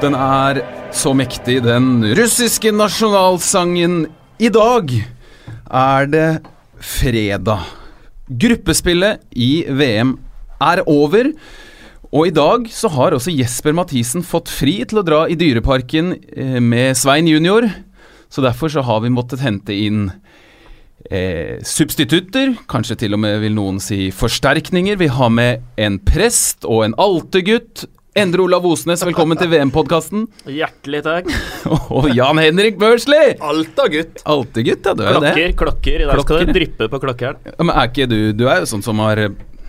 den er så mektig, den russiske nasjonalsangen. I dag er det fredag. Gruppespillet i VM er over. Og i dag så har også Jesper Mathisen fått fri til å dra i Dyreparken eh, med Svein junior. Så derfor så har vi måttet hente inn eh, substitutter, kanskje til og med vil noen si forsterkninger. Vi har med en prest og en altergutt. Endre Olav Osnes, velkommen til VM-podkasten. Hjertelig takk. Og Jan Henrik Børsli! Alta-gutt. Altergutt, ja, du er klokker, det. Klokker. I dag skal det dryppe på klokkeren. Ja, men er ikke du Du er jo sånn som har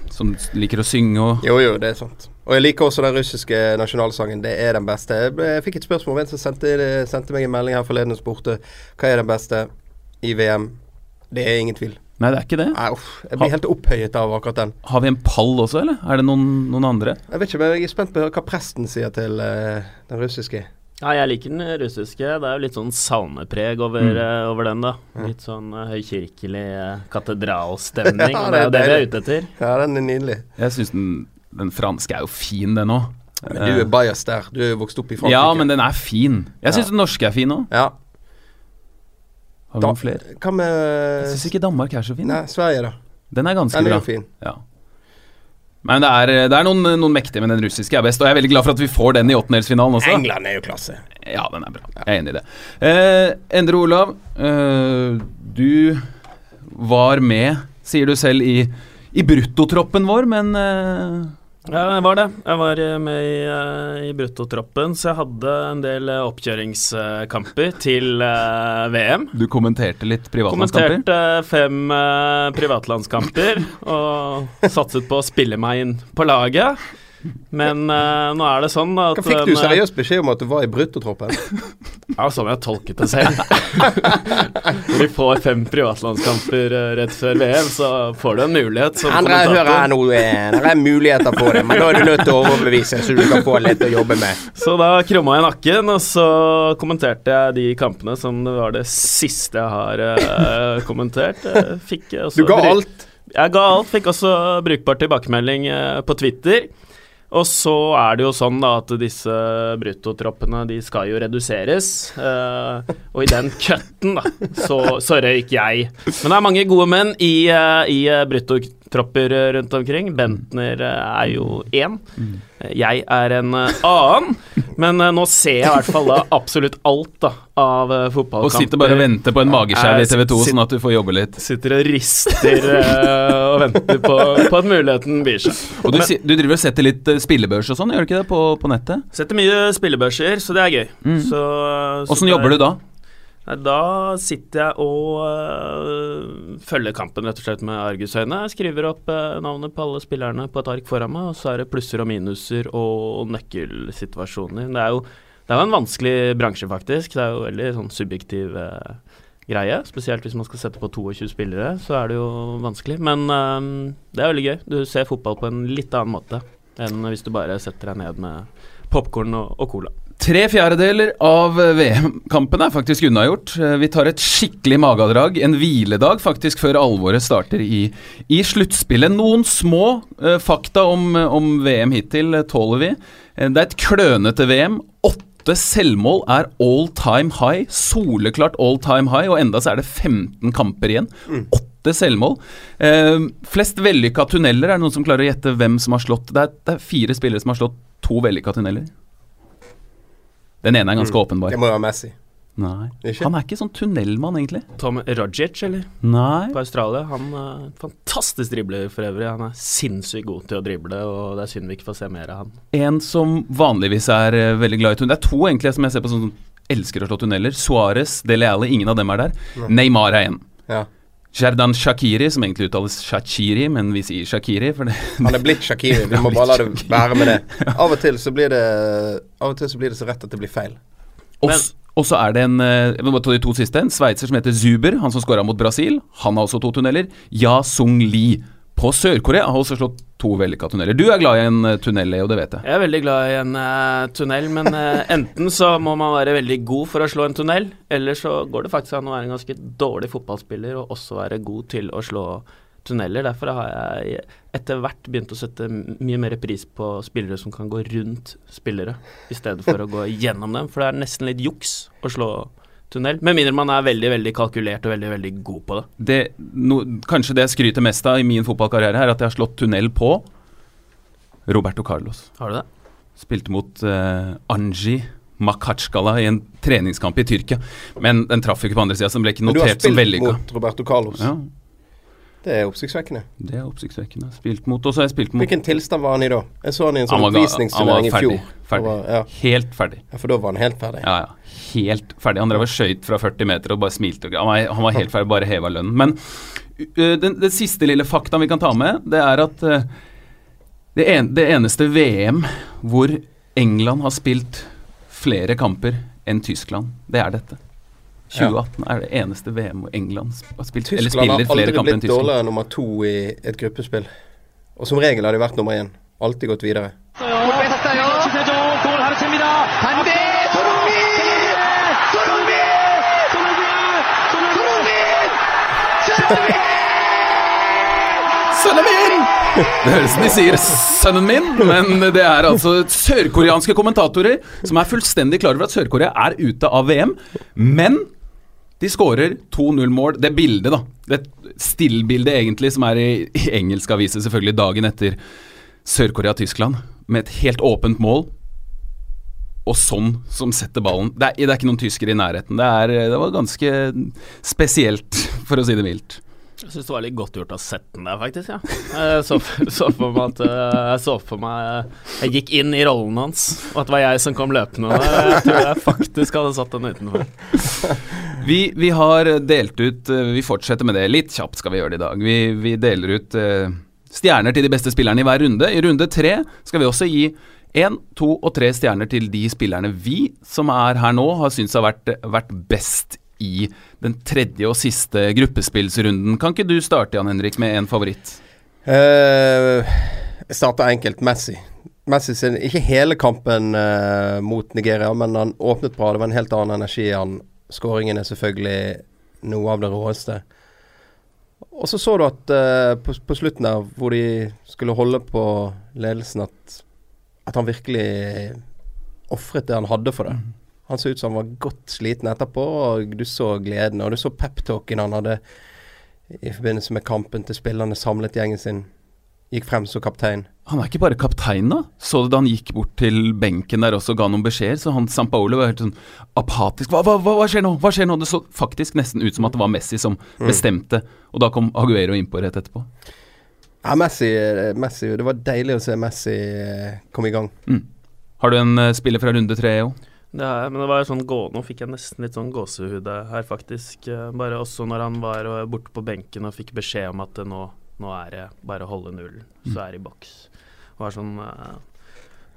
Som liker å synge og Jo, jo, det er sant. Og jeg liker også den russiske nasjonalsangen. Det er den beste. Jeg, ble, jeg fikk et spørsmål om en som sendte, sendte meg en melding her forleden og spurte hva er den beste i VM. Det er ingen tvil. Nei, det er ikke det. Nei, uff, jeg blir helt opphøyet av akkurat den. Har vi en pall også, eller? Er det noen, noen andre? Jeg vet ikke, men jeg er spent på hva presten sier til uh, den russiske. Ja, jeg liker den russiske. Det er jo litt sånn salmepreg over, Mm. uh, over den, da. Litt sånn uh, høykirkelig uh, katedralstemning. Ja, det er jo det det vi er ute etter. Ja, den er nydelig. Jeg syns den, den franske er jo fin, den òg. Men du er bajas der. Du er jo vokst opp i Frankrike. Ja, men den er fin. Jeg Ja. den norske er fin òg. Ja. Har vi Da- noen flere? Hva med Jeg syns ikke Danmark er så fin. Nei, Sverige, da. Den er ganske Den er bra. fin. Ja. Men det er, det er noen, noen mektige, men den russiske er best. Og jeg er veldig glad for at vi får den i åttendelsfinalen også. England er jo klasse. Ja, den er bra. Jeg er enig i det. Eh, Endre Olav, eh, du var med, sier du selv, i, i bruttotroppen vår, men eh, Ja, jeg var det. Jeg var eh, med i, eh, i bruttotroppen, så jeg hadde en del eh, oppkjøringskamper til uh, VM. du kommenterte litt privatlandskamper. Kommenterte fem uh, privatlandskamper og satset på å spille meg inn på laget. Men uh, nå er det sånn at Hva fikk du eh, seriøst beskjed om at du var i bruttotroppen? Ja, sånn jeg tolket det selv. Når vi får fem privatlandskamper eh, rett før VM, så får du en mulighet som Andre hører her nå, det er muligheter for det, men da er du nødt til å overbevise, så du kan få litt å jobbe med. Så da krumma jeg nakken, og så kommenterte jeg de kampene som det var det siste jeg har uh, kommentert. Jeg Fikk også Du ga alt. Jeg ga alt. Fikk også brukbar tilbakemelding uh, på Twitter. Og så er det jo sånn da at disse bruttotroppene de skal jo reduseres. Uh, og i den cutten, da, så, så røyk jeg. Men det er mange gode menn i, uh, i eh, bruttotropper eh, rundt omkring. Bentner eh, er jo én. Jeg er en eh, annen. Men nå ser jeg i hvert fall da absolutt alt da av fotballkamper. Og sitter bare og venter på en mageskjær i TV 2, sånn at du får jobbe litt. Sitter og rister og venter på, på at muligheten byr seg. Og du, du driver og setter litt spillebørs og sånn, gjør du ikke det, på, på nettet? Setter mye spillebørser, så det er gøy. Mm. Så, Åssen jobber du da? Da sitter jeg og øh, følger kampen rett og slett med argusøyne. Jeg skriver opp øh, navnet på alle spillerne på et ark foran meg, og så er det plusser og minuser og nøkkelsituasjoner. Det er jo, det er en vanskelig bransje, faktisk. Det er jo veldig sånn subjektiv øh, greie. Spesielt hvis man skal sette på 22 spillere, så er det jo vanskelig. Men det er veldig gøy. Du ser fotball på en litt annen måte enn hvis du bare setter deg ned med popkorn og, og cola. Tre fjerdedeler av eh, VM-kampen er faktisk unnagjort. Eh, Vi tar et skikkelig magedrag, en hviledag faktisk, før alvoret starter i, i sluttspillet. Noen små uh, fakta om, om VM hittil tåler vi. Det er et klønete VM. Åtte selvmål er all time high. Soleklart all time high, og enda så er det 15 kamper igjen. Åtte selvmål. Eh, flest vellykka tunneler. Er det noen som klarer å gjette hvem som har slått Det er, det er fire spillere som har slått to vellykka tunneler. Den ene er ganske åpenbar. Det må jo være Messi. Nei. Ikke? Han er ikke sånn tunnelmann, egentlig. Tom Rajic, eller? Nei. På Australia. Han er fantastisk dribler for øvrig. Han er sinnssykt god til å drible, og det er synd vi ikke får se mer av han. En som vanligvis er eh, veldig glad i tunnel. Det er to egentlig som jeg ser på som elsker å slå tunneler. Suárez, Dele Alli, ingen av dem er der. Neymar er en. Ja. Jerdan Shakiri, som egentlig uttales Shachiri, men vi sier Shakiri. For det, Han er blitt Shakiri. Vi må bare la det være med det. Av og til så blir det Av og til så blir det så rett at det blir feil. og så er det en Vi Jeg må ta de to siste. En sveitser som heter Zuber, han som skåra mot Brasil. Han har også to tunneler. Ja Sung Lee på Sør-Korea har også slått to vellykka tunneler. Du er glad i en eh, tunnel, Leo, det vet jeg. Jeg er veldig glad i en uh, tunnel, men uh, enten så må man være veldig god for å slå en tunnel, eller så går det faktisk an å være en ganske dårlig fotballspiller og også være god til å slå tunneler. Derfor har jeg etter hvert begynt å sette mye mer pris på spillere som kan gå rundt spillere, i stedet for å gå gjennom dem. For det er nesten litt juks å slå tunnel. Med mindre man er veldig veldig kalkulert og veldig veldig god på det. Det, no, kanskje det jeg skryter mest av i min fotballkarriere, er at jeg har slått tunnel på Roberto Carlos. Har du det? Spilte mot uh, Anji Makhatskala i en treningskamp i Tyrkia. Men den traff ikke på andre sida, så den ble ikke notert som vellykka. du har spilt mot Roberto Carlos. Ja, Det er oppsiktsvekkende. det er oppsiktsvekkende. Spilt mot, og så har jeg spilt mot Hvilken tilstand var han i da? Jeg så han i en sånn oppvisningsturnering i fjor. ferdig, var- Ja. Helt ferdig. ja, for da var han helt ferdig. Ja, ja. Helt ferdig. Han drev og skøyt fra 40 meter og bare smilte. Han var, han var helt ferdig, bare heva lønnen. Men uh, den, den siste lille faktaen vi kan ta med, det er at uh, det, en, det eneste VM hvor England har spilt flere kamper enn Tyskland, det er dette. 2018 er det eneste VM hvor England har spilt Tyskland eller spiller har flere kamper enn Tyskland. Tyskland har aldri blitt dårligere nummer to i et gruppespill. Og som regel har de vært nummer én. Alltid gått videre. Sønnen min! Det høres ut de sier 'sønnen min', men det er altså sørkoreanske kommentatorer som er fullstendig klar over at Sør-Korea er ute av VM, men de skårer 2-0-mål. Det bildet, da. Det stillbildet egentlig som er i, i engelsk aviser selvfølgelig dagen etter Sør-Korea-Tyskland, med et helt åpent mål. Og sånn som setter ballen. Det er, det er ikke noen tyskere i nærheten. Det, er, det var ganske spesielt, for å si det mildt. Jeg syns det var litt godt gjort å sette den der, faktisk. Ja. Jeg så, så for meg at eh, Jeg så for meg Jeg gikk inn i rollen hans, og at det var jeg som kom løpende. Jeg tror jeg faktisk hadde satt den utenfor. Vi, vi har delt ut eh, Vi fortsetter med det. Litt kjapt skal vi gjøre det i dag. Vi, vi deler ut uh, stjerner til de beste spillerne i hver runde. I runde tre skal vi også gi én, to og tre stjerner til de spillerne vi som er her nå, har syntes har vært, vært best i den tredje og siste gruppespillsrunden. Kan ikke du starte, Jan Henrik, med en favoritt? Uh, jeg starter enkelt. Messi. Messi sin, Ikke hele kampen uh, mot Nigeria, men han åpnet bra. Det var en helt annen energi han. Skåringen er selvfølgelig noe av det råeste. Og så så du at uh, på, på slutten der, hvor de skulle holde på ledelsen, at, at han virkelig ofret det han hadde for det. Han så ut som han var godt sliten etterpå, og du så gleden. Og du så peptalken han hadde i forbindelse med kampen til spillerne samlet gjengen sin. Gikk frem som kaptein. Han er ikke bare kaptein, da. Så du da han gikk bort til benken der også og ga noen beskjeder? Så han Sampaolo var helt sånn apatisk. Hva, hva, hva, hva skjer nå? Hva skjer nå? Det så faktisk nesten ut som at det var Messi som bestemte, og da kom Aguero innpå rett etterpå. Ja, Messi, Messi Det var deilig å se Messi eh, komme i gang. Har du en eh, spiller fra runde tre, òg? Det er, men det var sånn gå, Nå fikk jeg nesten litt sånn gåsehud her, faktisk. Eh, Bare også når han var eh, borte på benken og fikk beskjed om at det nå, nå er det bare å holde nullen, så er det i boks. Var sånn uh,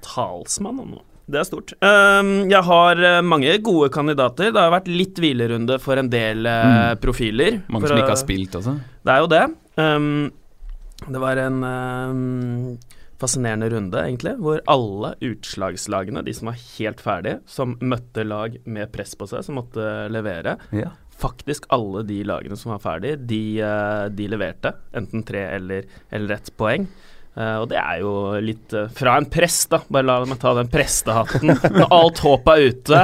talsmann om noe. Det er stort. Um, jeg har eh, mange gode kandidater. Det har vært litt hvilerunde for en del mm. profiler. Mange som ikke har spilt, altså. det er jo det. Um, det var en um, fascinerende runde, egentlig, hvor alle utslagslagene, de som var helt ferdige, som møtte lag med press på seg, som måtte levere Ja. Faktisk alle de lagene som var ferdig, de, eh, de leverte. Enten tre eller, eller ett poeng. Uh, og det er jo litt uh, fra en prest, da. Bare la meg ta den prestehatten. Når alt håp er ute,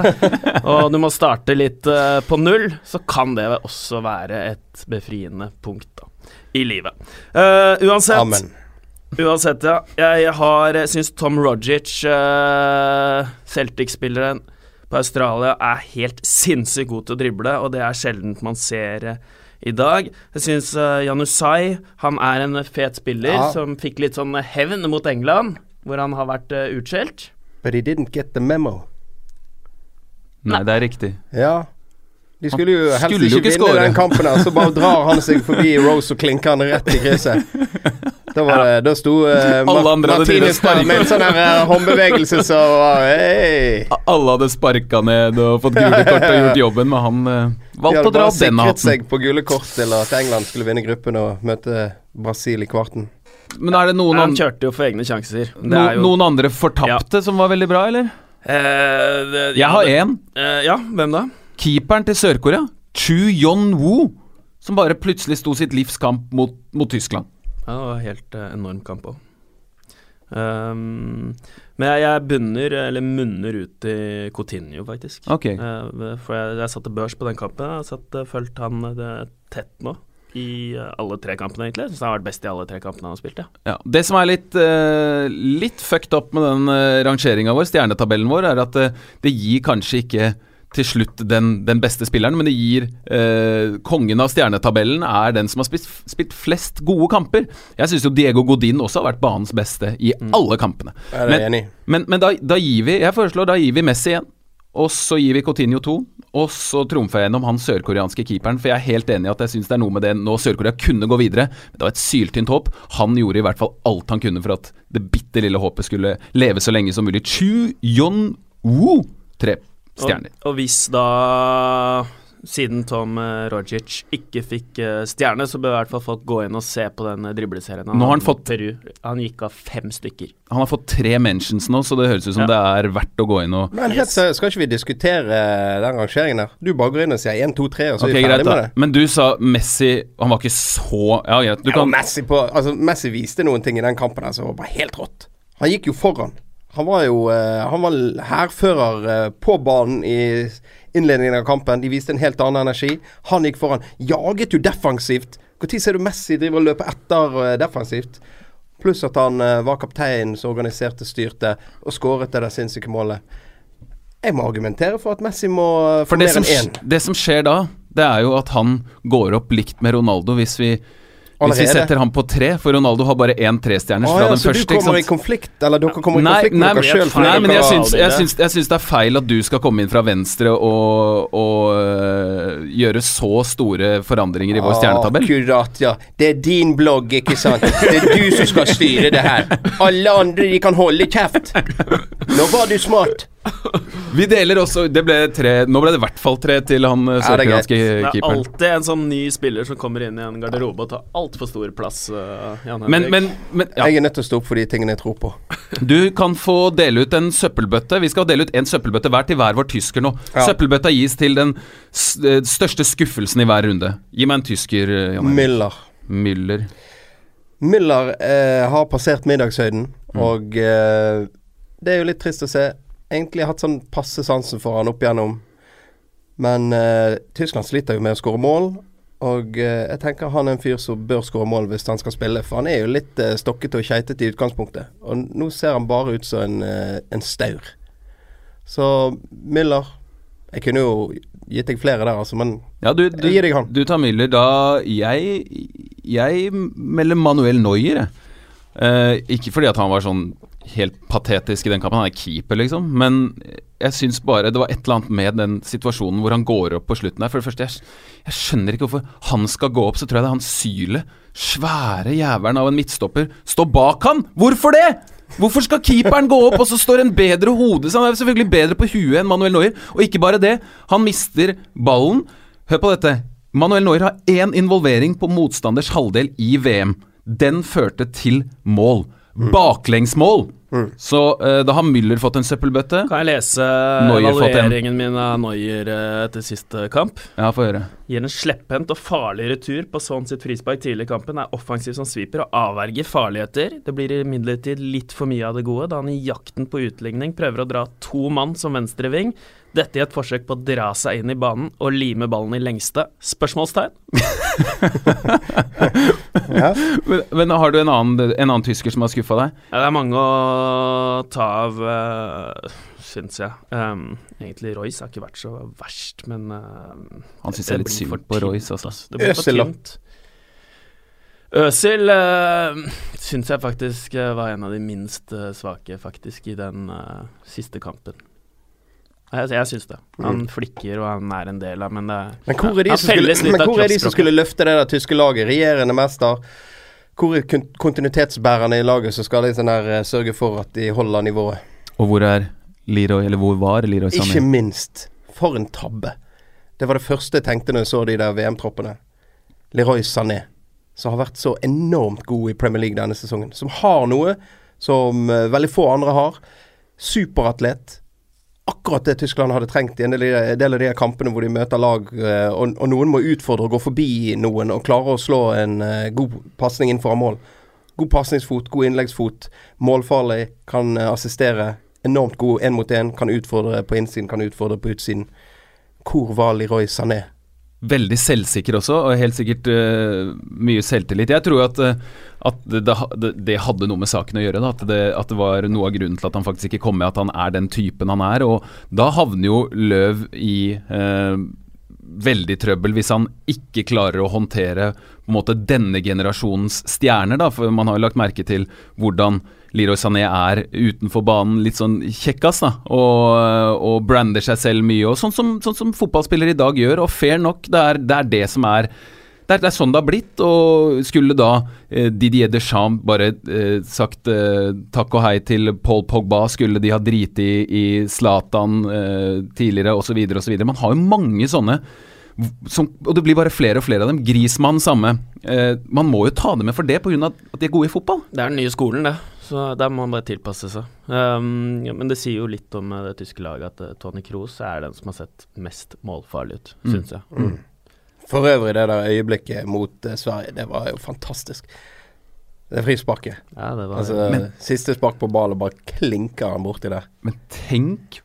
og du må starte litt uh, på null, så kan det også være et befriende punkt da, i livet. Uansett Amen. Uansett, ja. Jeg har syns Tom Rogic, Celtic-spilleren på Australia, er helt sinnssykt god til å drible, og det er sjeldent man ser eh, i dag. Jeg syns uh, Janusai, han er en fet spiller Ja. som fikk litt sånn hevn mot England, hvor han har vært uh, utskjelt. But he didn't get the memo. Nei, det er riktig. Ja. De skulle jo helst Skulle ikke ikke vinne den kampen, der, så bare drar han seg forbi Rose og klinker han rett i krysset. Da, var det, da sto uh, Martinez der med en sånn her eh, håndbevegelse så var Hei! Alle hadde sparka ned og fått gule kort og gjort jobben, men han uh, De valgte å dra bare hadde bare sikret seg på gule kort til at England skulle vinne gruppen og møte Brasil i kvarten. Men er det noen, Han kjørte jo for egne sjanser. Det no, er jo noen andre fortapte som var veldig bra, eller? Eh, det- Jeg ja, har det- én. eh, ja, hvem da? Keeperen til Sør-Korea, Chu Yon-woo. som bare plutselig sto sitt livs kamp mot, mot Tyskland. Ja, det var helt eh, enorm kamp òg. Um, men jeg, jeg bunner, eller munner ut i Coutinho, faktisk. Ok. Uh, for jeg, jeg satte børs på den kampen. Jeg har satt, uh, fulgt han det, tett nå. I eh, alle tre kampene, egentlig. Syns han har vært best i alle tre kampene han har spilt. Ja. Ja, Det som er litt, eh, litt fucked up med den rangeringa vår, stjernetabellen vår, er at eh, det gir kanskje ikke til slutt den, den beste spilleren, men det gir eh, Kongen av stjernetabellen er den som har spilt, spilt flest gode kamper. Jeg syns jo Diego Godin også har vært banens beste i alle kampene. Men- Men, men da, da gir vi Jeg foreslår da gir vi Messi igjen. Og så gir vi Coutinho to. Og så trumfer jeg gjennom han sørkoreanske keeperen. For jeg er helt enig i at jeg syns det er noe med det nå Sør-Korea kunne gå videre. Men det var et syltynt håp. Han gjorde i hvert fall alt han kunne for at det bitte lille håpet skulle leve så lenge som mulig. Chu Yon-woo. Tre stjerner. Og, og hvis da siden Tom eh, Rogic ikke fikk eh, stjerne, så bør i hvert fall folk gå inn og se på den dribleserien. Han, Nå har han fått- Peru. Han gikk av fem stykker. Han har fått tre mentions nå, så det høres ut som Ja. det er verdt å gå inn og Men helt seriøst, skal ikke vi diskutere den rangeringen der? Du bare går inn og sier 1, 2, 3, og så okay, er vi greit, ferdig med det. Men du sa Messi Han var ikke så Ja, greit. Du Ja, kan Messi, på, altså, Messi viste noen ting i den kampen der som var helt rått. Han gikk jo foran. Han var jo eh, Han var hærfører eh, på banen i innledningen av kampen. De viste en helt annen energi. Han gikk foran. Jaget jo defensivt. Når ser du Messi drive og løpe etter eh, defensivt? Pluss at han var kapteinen som organiserte, styrte og skåret det der sinnssyke målet. Jeg må argumentere for at Messi må få For mer enn én. det som skjer da, det er jo at han går opp likt med Ronaldo hvis vi, hvis vi setter ham på tre. For Ronaldo har bare én trestjerners Å fra ja, den så første. du kommer i konflikt, eller dere kommer i Nei, konflikt med dere sjøl? nei, men jeg syns, jeg, syns, jeg syns det er feil at du skal komme inn fra venstre og, og øh, gjøre så store forandringer i vår stjernetabell. Akkurat, ja. Det er din blogg, ikke sant? Det er du som skal styre det her. Alle andre, de kan holde kjeft. Nå var du smart. Vi deler også Det ble tre Nå ble det i hvert fall tre til han sørkoreanske keeperen. det er alltid en sånn ny spiller som kommer inn i en garderobe og tar altfor stor plass. Uh, Jan Men, men, men ja. Jeg er nødt til å stå opp for de tingene jeg tror på. Du kan få dele ut en søppelbøtte. Vi skal dele ut en søppelbøtte hver til hver vår tysker nå. Ja. Søppelbøtta gis til den eh, største skuffelsen i hver runde. Gi meg en tysker, eh, Jan. Müller. Müller. Müller eh, har passert middagshøyden, Mm. og eh, det er jo litt trist å se. Egentlig hatt sånn passe sansen for han opp igjennom. Men eh, Tyskland sliter jo med å skåre mål. Og eh, jeg tenker han er en fyr som bør skåre mål hvis han skal spille. For han er jo litt eh, stokkete og keitete i utgangspunktet. Og nå ser han bare ut som en, eh, en staur. Så Müller Jeg kunne jo gitt deg flere der, altså, men Ja, du, du, Jeg gir deg han. du tar Müller. Da Jeg, jeg melder Manuel Neuer, jeg. Eh, ikke fordi at han var sånn helt patetisk i den kampen, han er keeper, liksom. Men jeg syns bare det var et eller annet med den situasjonen hvor han går opp på slutten her. For det første, jeg, jeg skjønner ikke hvorfor han skal gå opp, så tror jeg det er han Syle, svære jævelen av en midtstopper, står bak han! Hvorfor det?! Hvorfor skal keeperen gå opp, og så står en bedre hode Han er selvfølgelig bedre på huet enn Manuel Neuer. Og ikke bare det, han mister ballen. Hør på dette. Manuel Neuer har én involvering på motstanders halvdel i VM. Den førte til mål. Baklengsmål! Så uh, da har Müller fått en søppelbøtte. Kan jeg lese Neuer evalueringen min av Neuer eh, etter siste kamp? Ja, få høre. Gir en slepphendt og farlig retur på sånn sitt frispark tidlig i kampen, er offensiv som sviper og avverger farligheter. Det blir imidlertid litt for mye av det gode, da han i jakten på utligning prøver å dra to mann som venstreving. Dette i et forsøk på å dra seg inn i banen og lime ballen i lengste. Spørsmålstegn? ja. Men, men har du en annen, en annen tysker som har skuffa deg? Ja, det er mange å ta av, uh, syns jeg. Um, egentlig Royce har ikke vært så verst, men uh, Han syns jeg er litt synd på Royce, altså. Det blir for tynt. Øsil uh, syns jeg faktisk eh, var en av de minst eh, svake, faktisk, i den uh, siste kampen. Jeg, jeg syns det. Han flikker, og han er en del av men det Men hvor er de som skulle, men hvor er de som skulle løfte det der tyske laget? Regjerende mester. Hvor er kon- kontinuitetsbærerne i laget som skal liksom der, eh, sørge for at de holder nivået? Og hvor er Leroy, eller hvor var Leroy Sané? Ikke minst. For en tabbe. Det var det første jeg tenkte når jeg så de der VM-troppene. Leroy Sané, som har vært så enormt god i Premier League denne sesongen. Som har noe som eh, veldig få andre har. Superatlet. Akkurat det Tyskland hadde trengt i en del, av de kampene hvor de møter lag, eh, og, og noen må utfordre og gå forbi noen og klare å slå en eh, god pasning inn foran mål. God pasningsfot, god innleggsfot, målfarlig, kan eh, assistere. Enormt god én mot én, kan utfordre på innsiden, kan utfordre på utsiden. Hvor var Leroy Sané? Veldig selvsikker også, og helt sikkert uh, mye selvtillit. Jeg tror at, eh, at det, det, hadde noe med saken å gjøre. Da, at, det, at det var noe av grunnen til at han faktisk ikke kom med, at han er den typen han er. Og da havner jo Løv i uh, veldig trøbbel hvis han ikke klarer å håndtere på en måte denne generasjonens stjerner. Da, for man har jo lagt merke til hvordan Leroy Sané er utenfor banen litt sånn kjekkas, da, og, og brander seg selv mye. og Sånn som, sånn som fotballspillere i dag gjør, og fair nok, det er det, er det som er det er, det er, sånn det har blitt, og skulle da eh, Didier Deschamps bare eh, sagt eh, takk og hei til Paul Pogba, skulle de ha driti i Zlatan eh, tidligere osv. osv. Man har jo mange sånne som, og det blir bare flere og flere av dem. Grismann samme. Eh, man må jo ta det med for det, pga. at de er gode i fotball. Det er den nye skolen, det. Så der må man bare tilpasse seg. Um, ja, men det sier jo litt om det tyske laget at uh, Tony Kroos er den som har sett mest målfarlig ut, mm. syns jeg. Mm. For øvrig, det der øyeblikket mot uh, Sverige, det var jo fantastisk. Det frisparket. Ja, det var altså, men, Siste spark på ballen, bare klinker han borti der. Men tenk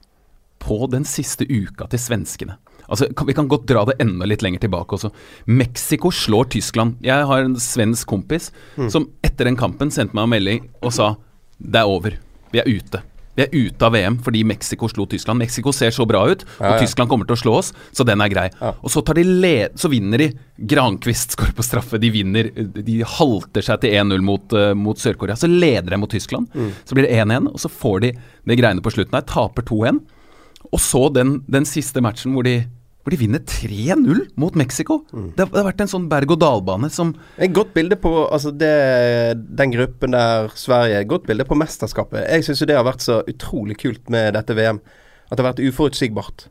på den siste uka til svenskene. Altså, Vi kan godt dra det enda litt lenger tilbake også. Mexico slår Tyskland. Jeg har en svensk kompis mm. som etter den kampen sendte meg en melding og sa det er over. Vi er ute. Vi er ute av VM fordi Mexico slo Tyskland. Mexico ser så bra ut, og ja, ja. Tyskland kommer til å slå oss, så den er grei. Ja. Og så, de så, vinner de. Grankvist skårer på straffe. De vinner. De halter seg til 1-0 mot, uh, mot Sør-Korea. Så leder de mot Tyskland. Mm. Så blir det 1-1, og så får de det greiene på slutten her. Taper 2-1. Og så den, den siste matchen hvor de hvor de vinner 3-0 mot Mexico. Mm. Det, det, har vært en sånn berg-og-dal-bane som Et godt bilde på altså det, den gruppen der Sverige godt bilde på mesterskapet. Jeg syns det har vært så utrolig kult med dette VM. At det har vært uforutsigbart.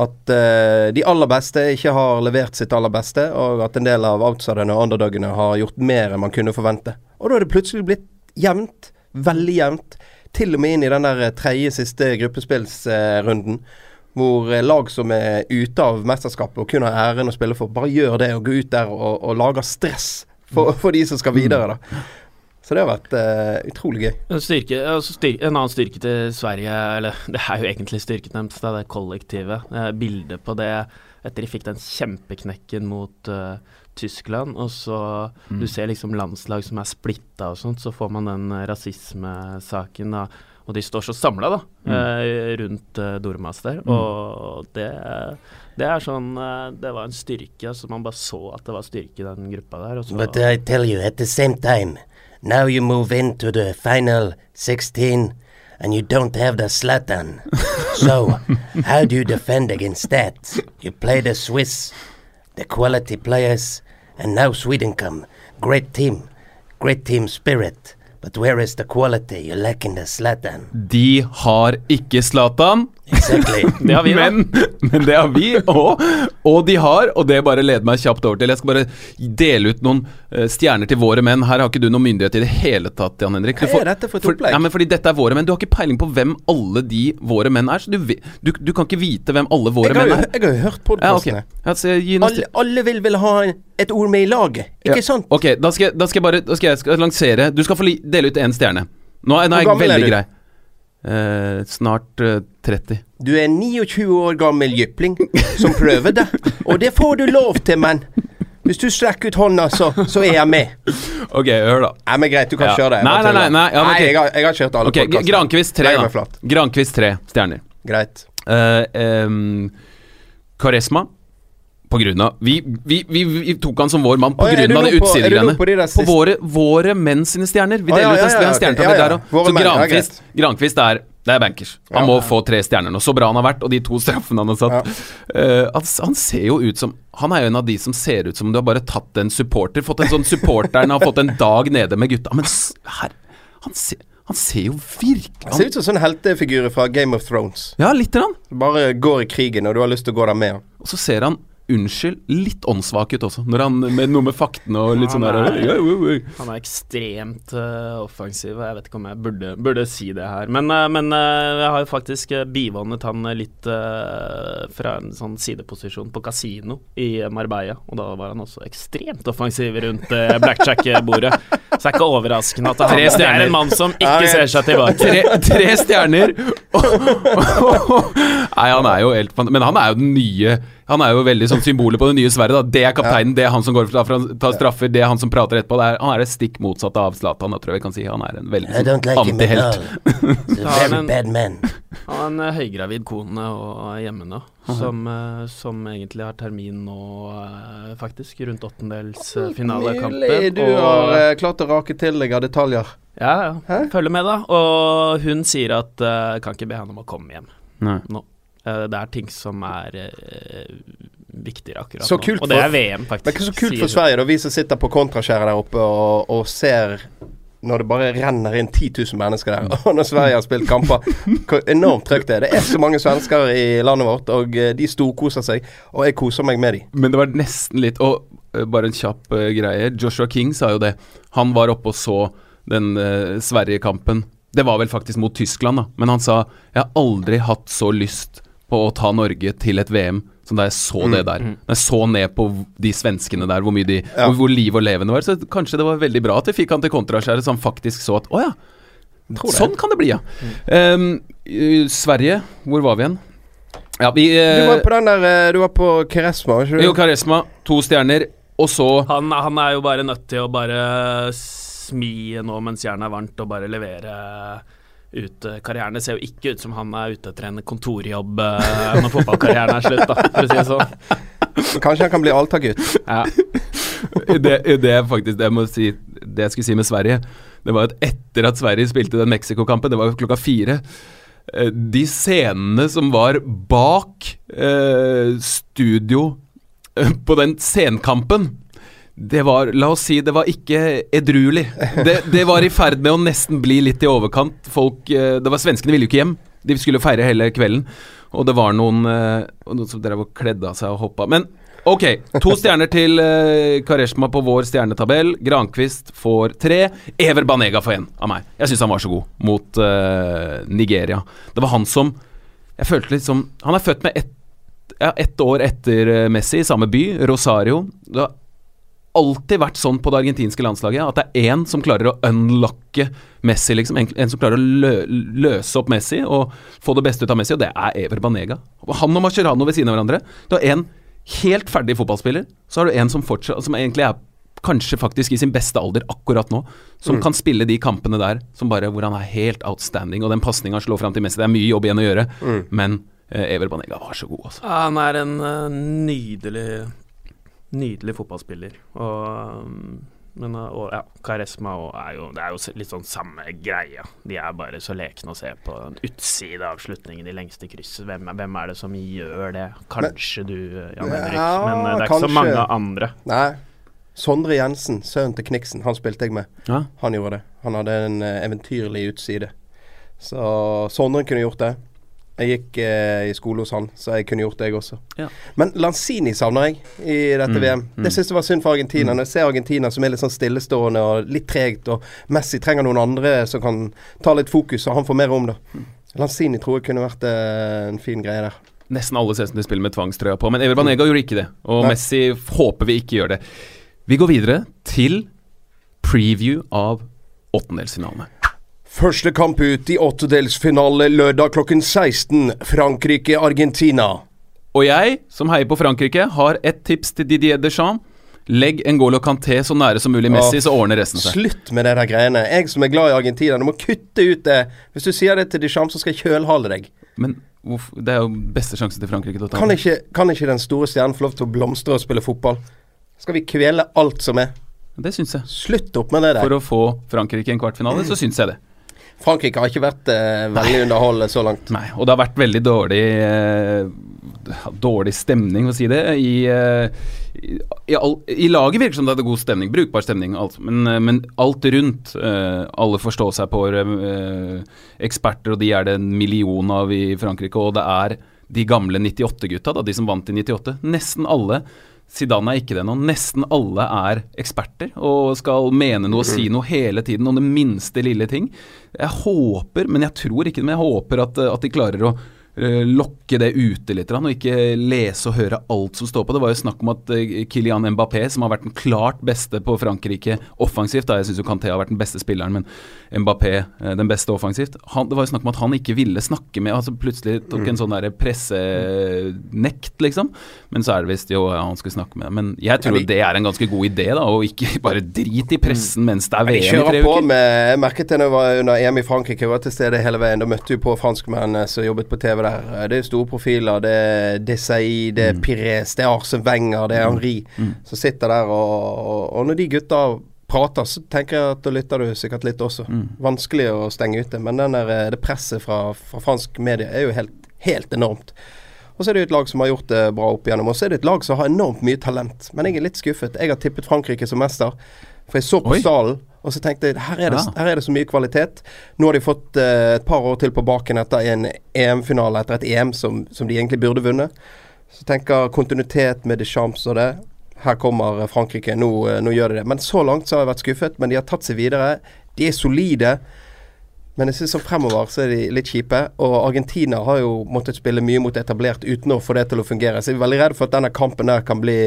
At uh, de aller beste ikke har levert sitt aller beste, og at en del av outsiderne og underdogene har gjort mer enn man kunne forvente. Og da er det plutselig blitt jevnt. Veldig jevnt. Til og med inn i den der tredje siste gruppespillsrunden. Uh, hvor eh, lag som er ute av mesterskapet og kun har æren å spille for, bare gjør det og går ut der og, og lager stress for, for, de som skal videre. da. Så det har vært uh, utrolig gøy. En, styrke, altså styrke, en, annen styrke til Sverige, eller det er jo egentlig styrken deres, det er det kollektivet. bildet på det etter de fikk den kjempeknekken mot uh, Tyskland, og så mm. Du ser liksom landslag som er splitta og sånt, så får man den rasismesaken. da og de står så samla da, mm. eh, rundt eh, Dormas der. Mm. Og det, det, er sånn eh, Det var en styrke. altså Man bare så at det var styrke i den gruppa der. Så, But I tell you, at the same time, now you move into the final 16 and you don't have the Zlatan. so, how do you defend against that? You play the Swiss, the quality players, and now Sweden come. Great team, great team spirit. But where is the quality? you lack in the Zlatan. De har ikke Zlatan. Exactly. det har vi, da. Men, men det har vi og, Og de har, og det bare leder meg kjapt over til Jeg skal bare dele ut noen uh, stjerner til våre menn. Her har ikke du noen myndighet i det hele tatt, Jan Henrik. Hva er dette for et opplegg? ja, men fordi dette er våre menn. Du har ikke peiling på hvem alle de våre menn er. Så du, du, du kan ikke vite hvem alle våre menn er. Jeg har jo hørt podkastene. Ja, okay. alle, alle vil vel ha et ord med i laget, ikke ja. sant? Ok, da skal, da skal, jeg bare da skal jeg skal lansere Du skal få dele ut én stjerne. Nå, nå er jeg veldig grei. Eh, snart eh, 30. Du er 29 år gammel jypling som prøver det. Og det får du lov til, men Hvis du strekker ut hånda, så, så er jeg med. Ok, hør da. Nei, men Greit, du kan ja. kjøre det. Nei, nei, nei, nei, ja, okay. nei jeg, har, jeg, har, kjørt alle okay, podkastene. Grankvist 3, da. Grankvist 3 stjerner. Greit. Uh, um, Karesma på grunn av vi, vi, vi, vi, tok han som vår mann av det utsidegreiene. På, på, våre, våre menn sine stjerner. Vi deler ut en stjernetabell okay, der òg. Så Grankvist, Grankvist er det er bankers. Han må få tre stjerner nå. Så bra han har vært, og de to straffene han har satt. Uh, han, han, ser jo ut som Han er jo en av de som ser ut som du har bare tatt en supporter. Fått en sånn supporteren har fått en dag nede med gutta. Men her Han ser han ser jo virkelig Han ser ut som en heltefigur fra Game of Thrones. Ja, litt grann. Bare går i krigen, og du har lyst til å gå der med. Og så ser han unnskyld, litt åndssvak ut også. Når han med noe med faktene og litt sånn der Han er- ekstremt uh, offensiv, og jeg vet ikke om jeg burde, burde si det her. Men, uh, men uh, jeg har jo faktisk bivånet han litt fra en sånn sideposisjon på kasino i Marbella, og da var han også ekstremt offensiv rundt blackjack-bordet. Så det er ikke overraskende at han det er en mann som ikke ser seg tilbake. Tre, tre stjerner! Nei, han er jo helt Men han er jo den nye Han er jo veldig sånn symbolet på det nye Sverige. da Det er kapteinen, det er han som går fra, tar straffer, det er han som prater etterpå. Det er, han er det stikk motsatte av Zlatan, tror jeg vi kan si. Han er en veldig sånn like antihelt. very bad man. Han har en eh, høygravid kone og er hjemme nå, som, eh, som egentlig har termin nå, eh, faktisk, rundt åttendelsfinalekampen. Du har klart å rake til deg av detaljer. Ja, ja. Følger med, da. Og hun sier at uh, kan ikke be henne om å komme hjem Nei. nå. Eh, det er ting som er eh, viktigere akkurat Så nå. og det er VM, faktisk. Men så kult for. Sverige, da, vi som sitter på kontraskjæret der oppe og, og ser når det bare renner inn 10 000 mennesker der, og når Sverige har spilt kamper Hvor enormt trøkk det er. Det er så mange svensker i landet vårt, og eh, de storkoser seg. Og jeg koser meg med de. Men det var nesten litt Og bare en kjapp uh, greie. Joshua King sa jo det. Han var oppe og så den uh, Sverige-kampen. Det var vel faktisk mot Tyskland, da. Men han sa jeg har aldri hatt så lyst på å ta Norge til et VM som da jeg så det der. Da jeg så ned på de svenskene der, hvor mye de Ja. hvor, hvor liv og levende var. Så kanskje det var veldig bra at vi fikk han til kontraskjæret, så han faktisk så at å ja. Sånn kan det bli, ja. Um, Sverige, hvor var vi igjen? Ja, vi Du eh, var på den der eh, Du var på Keresma, var ikke du? Jo, Karesma, to stjerner. Og så Han, han er jo bare nødt til å bare smi nå mens jernet er varmt, og bare levere ut eh, karrieren. Det ser jo ikke ut som han er ute etter en kontorjobb eh, når fotballkarrieren er slutt, da, for å si det sånn. Kanskje han kan bli Alta-gutt. Ja. det, det faktisk det jeg må si Det jeg skulle si med Sverige, det var at etter at Sverige spilte den Mexico-kampen, det var jo klokka fire eh, De scenene som var bak eh, studio eh, på den scenkampen det var, la oss si, det var ikke edruelig. Det, det var i ferd med å nesten bli litt i overkant. Folk, eh, det var Svenskene ville jo ikke hjem. De skulle feire hele kvelden. Og det var noen, eh, noen som drev og kledde av seg og hoppa. Men ok, to stjerner til uh, Kareshma på vår stjernetabell. Grankvist får tre. Ever Banega får én av meg. Jeg syns han var så god mot uh, Nigeria. Det var han som Jeg følte litt som Han er født med ett ja, ett år etter eh, Messi, i samme by, Rosario. Det har alltid vært sånn på det argentinske landslaget at det er én som klarer å unlocke Messi, liksom. En, en som klarer å lø, løse opp Messi og få det beste ut av Messi, og det er Ever Banega. Han og Mascherano ved siden av hverandre. Du har en helt ferdig fotballspiller, så har du en som fortsatt Som egentlig er kanskje faktisk i sin beste alder akkurat nå, som kan spille de kampene der som bare hvor han er helt outstanding, og den pasninga slår fram til Messi. Det er mye jobb igjen å gjøre, men eh, Ever Banega var så god, altså. Ja, Han er en eh, nydelig Nydelig fotballspiller. Og, um, men, uh, og ja, Karesma og er jo, det er jo litt sånn samme greia. De er bare så lekne å se på. En utside av slutningen i lengste krysset. Hvem, er- hvem er det som gjør det? Kanskje du, uh, Jan Henrik. Ja, men uh, det er ikke så mange andre. Nei. Sondre Jensen, sønnen til Kniksen, han spilte jeg med. Ja. Han gjorde det. Han hadde en eh, eventyrlig utside. Så Sondre kunne gjort det. Jeg gikk eh, i skole hos han, så jeg kunne gjort det, jeg også. Ja. Men Lanzini savner jeg i dette Mm, VM. Det syns jeg var synd for Argentina. Når jeg ser Argentina som er litt sånn stillestående og litt tregt, og Messi trenger noen andre som kan ta litt fokus, og han får mer rom, da. Mm. Lanzini tror jeg kunne vært eh, en fin greie der. Nesten alle ser ut som de spiller med tvangstrøya på, men Ever Banega gjorde ikke det. Og Nei. Messi håper vi ikke gjør det. Vi går videre til preview av åttendelsfinalene. Første kamp ut i åttedelsfinale lørdag klokken 16. Frankrike-Argentina. Og jeg, som heier på Frankrike, har ett tips til Didier Deschamps. Legg Ngolo Canté så nære som mulig Messi, ja, så ordner resten seg. Slutt med det der greiene. Jeg som er glad i Argentina, du må kutte ut det. Hvis du sier det til Deschamps, så skal jeg kjølhale deg. Men uff, det er jo beste sjansen til Frankrike til å ta Kan ikke, kan ikke den store stjernen få lov til å blomstre og spille fotball? Skal vi kvele alt som er? Det syns jeg. Slutt opp med det der. For å få Frankrike i en kvartfinale, så syns jeg det. Frankrike har ikke vært eh, veldig underholdende så langt. Nei, og det har vært veldig dårlig eh, Dårlig stemning, for å si det. I, eh, i, all, I laget virker som det er god stemning, brukbar stemning, alt, men, eh, men alt rundt eh, Alle forstår seg på eh, eksperter, og de er det en million av i Frankrike, og det er de gamle 98-gutta, de som vant i 98. Nesten alle Zidane er ikke det nå. Nesten alle er eksperter og skal mene noe og si noe hele tiden om det minste lille ting. Jeg håper, men jeg tror ikke det, men jeg håper at, at de klarer å lokke det ute litt, og ikke lese og høre alt som står på. Det var jo snakk om at eh, Kylian Mbappé, som har vært den klart beste på Frankrike offensivt da, Jeg syns jo Kanté har vært den beste spilleren, men Mbappé eh, den beste offensivt. Han, det var jo snakk om at han ikke ville snakke med altså Plutselig tok en sånn der pressenekt, liksom. Men så er det visst jo ja, han skulle snakke med Men jeg tror ja, de- det er en ganske god idé, da, og ikke bare drit i pressen mens det er VM i tre kjører på med Jeg merket det når jeg var under EM i Frankrike. Jeg var til stede hele veien. Da møtte vi på franskmennene som jobbet på TV der. Det er store profiler. Det er Desailly, det er Pires, det er Arsen Wenger, det er Henri som sitter der. Og, og, og når de gutta prater, så tenker jeg at da lytter du sikkert litt også. Vanskelig å stenge ute. Men den der, eh, det presset fra, fra fransk media er jo helt, helt enormt. Og så er det jo et lag som har gjort det bra opp igjennom. Og så er det et lag som har enormt mye talent. Men jeg er litt skuffet. Jeg har tippet Frankrike som mester. For jeg så på Oi. stallen, og så tenkte jeg her er det, Ja. her er det så mye kvalitet. Nå har de fått eh, et par år til på baken etter en EM-finale, etter et EM som, som de egentlig burde vunnet. Så tenker kontinuitet med Deschamps og det. Her kommer eh, Frankrike, nå, eh, nå gjør de det. Men så langt så har jeg vært skuffet. Men de har tatt seg videre. De er solide. Men jeg synes som fremover så er de litt kjipe. Og Argentina har jo måttet spille mye mot etablert uten å få det til å fungere. Så jeg er veldig redd for at denne kampen der kan bli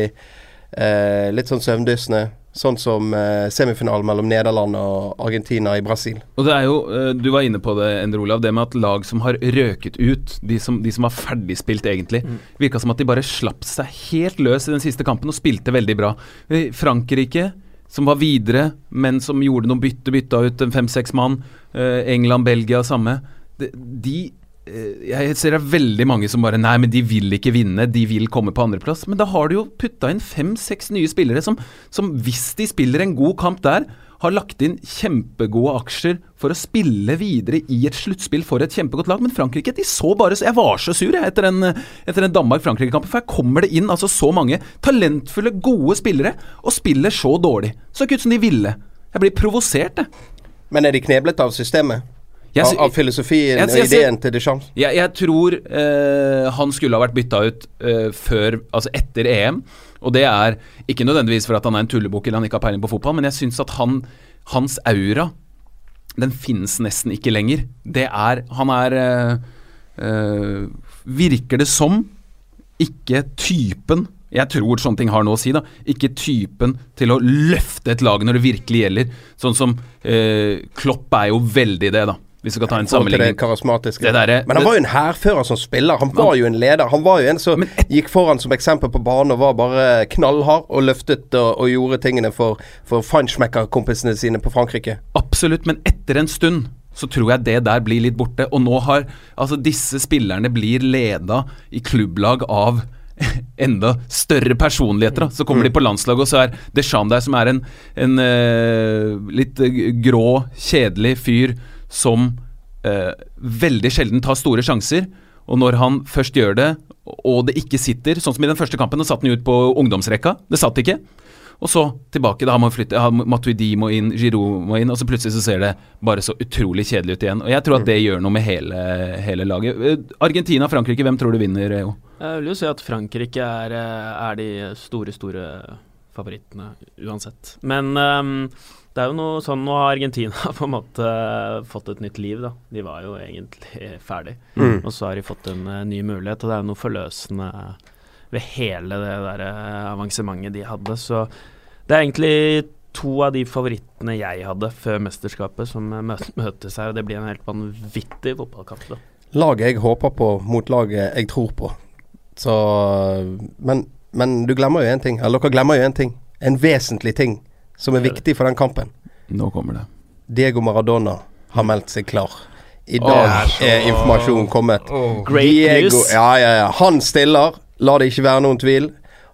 eh, litt sånn søvndyssende. Sånn som eh, semifinalen mellom Nederland og Argentina i Brasil. Og det er jo, eh, Du var inne på det, Endre Olav, det med at lag som har røket ut, de som, de som har ferdigspilt egentlig, virka som at de bare slapp seg helt løs i den siste kampen og spilte veldig bra. Eh, Frankrike, som var videre, men som gjorde noe bytte, bytta ut en fem-seks mann. Eh, England, Belgia, samme. De, de jeg ser det er veldig mange som bare Nei, men de vil ikke vinne, de vil komme på andreplass. Men da har du jo putta inn fem-seks nye spillere som, som, hvis de spiller en god kamp der, har lagt inn kjempegode aksjer for å spille videre i et sluttspill for et kjempegodt lag. Men Frankrike, de så bare så Jeg var så sur jeg, etter den, den Danmark-Frankrike-kampen, for her kommer det inn altså så mange talentfulle, gode spillere og spiller så dårlig. Så ikke ut som de ville. Jeg blir provosert, jeg. Men er de kneblet av systemet? Jeg av, av filosofien Jeg- og jeg- ideen til Deschamps? Jeg, tror eh, han skulle ha vært bytta ut eh, før, altså etter EM. Og det er ikke nødvendigvis for at han er en tullebukk eller han ikke har peiling på fotball, men jeg syns at han, hans aura den finnes nesten ikke lenger. Det er Han er eh, Virker det som ikke typen jeg tror sånne ting har noe å si. da Ikke typen til å løfte et lag når det virkelig gjelder. Sånn som eh, Klopp er jo veldig det, da. Hvis du skal ta en sammenligning. det. Det Men han var jo en hærfører som spiller. Han var jo en leder. Han var jo en som Men gikk foran som eksempel på banen og var bare knallhard og løftet og, og gjorde tingene for, for Feinschmecker-kompisene sine på Frankrike. Absolutt, men etter en stund så tror jeg det der blir litt borte. Og nå har altså disse spillerne blir leda i klubblag av enda større personligheter. Da. Så kommer de på landslaget, og så er Deschamps der, som er en, en uh, litt grå, kjedelig fyr som eh, veldig sjelden tar store sjanser. Og når han først gjør det, og det ikke sitter, sånn som i den første kampen, da satt han ut på ungdomsrekka. Det satt ikke. Og så tilbake. Da har ja, Matuidi må inn, Giroud må inn, og så plutselig så ser det bare så utrolig kjedelig ut igjen. Og jeg tror at det gjør noe med hele, hele laget. Eh, Argentina, Frankrike, hvem tror du vinner, Jo? Jeg vil jo si at Frankrike er, eh, er de store, store favorittene uansett. Men ehm, det er jo noe sånn Nå har Argentina på en måte fått et nytt liv, da. De var jo egentlig ferdig. Mm. Og så har de fått en eh, ny mulighet, og det er jo noe forløsende ved hele det der eh, avansementet de hadde. Så det er egentlig to av de favorittene jeg hadde før mesterskapet, som eh, møtes her. Og det blir en helt vanvittig fotballkamp. da. Laget jeg håper på mot laget jeg tror på. Så Men, men du glemmer jo én ting. Eller dere glemmer jo én ting. En vesentlig ting som er viktig for den kampen. Nå kommer det. Diego Maradona har meldt seg klar. I dag er informasjonen kommet. Great Diego, news. ja, ja, ja. Han stiller, la det ikke være noen tvil.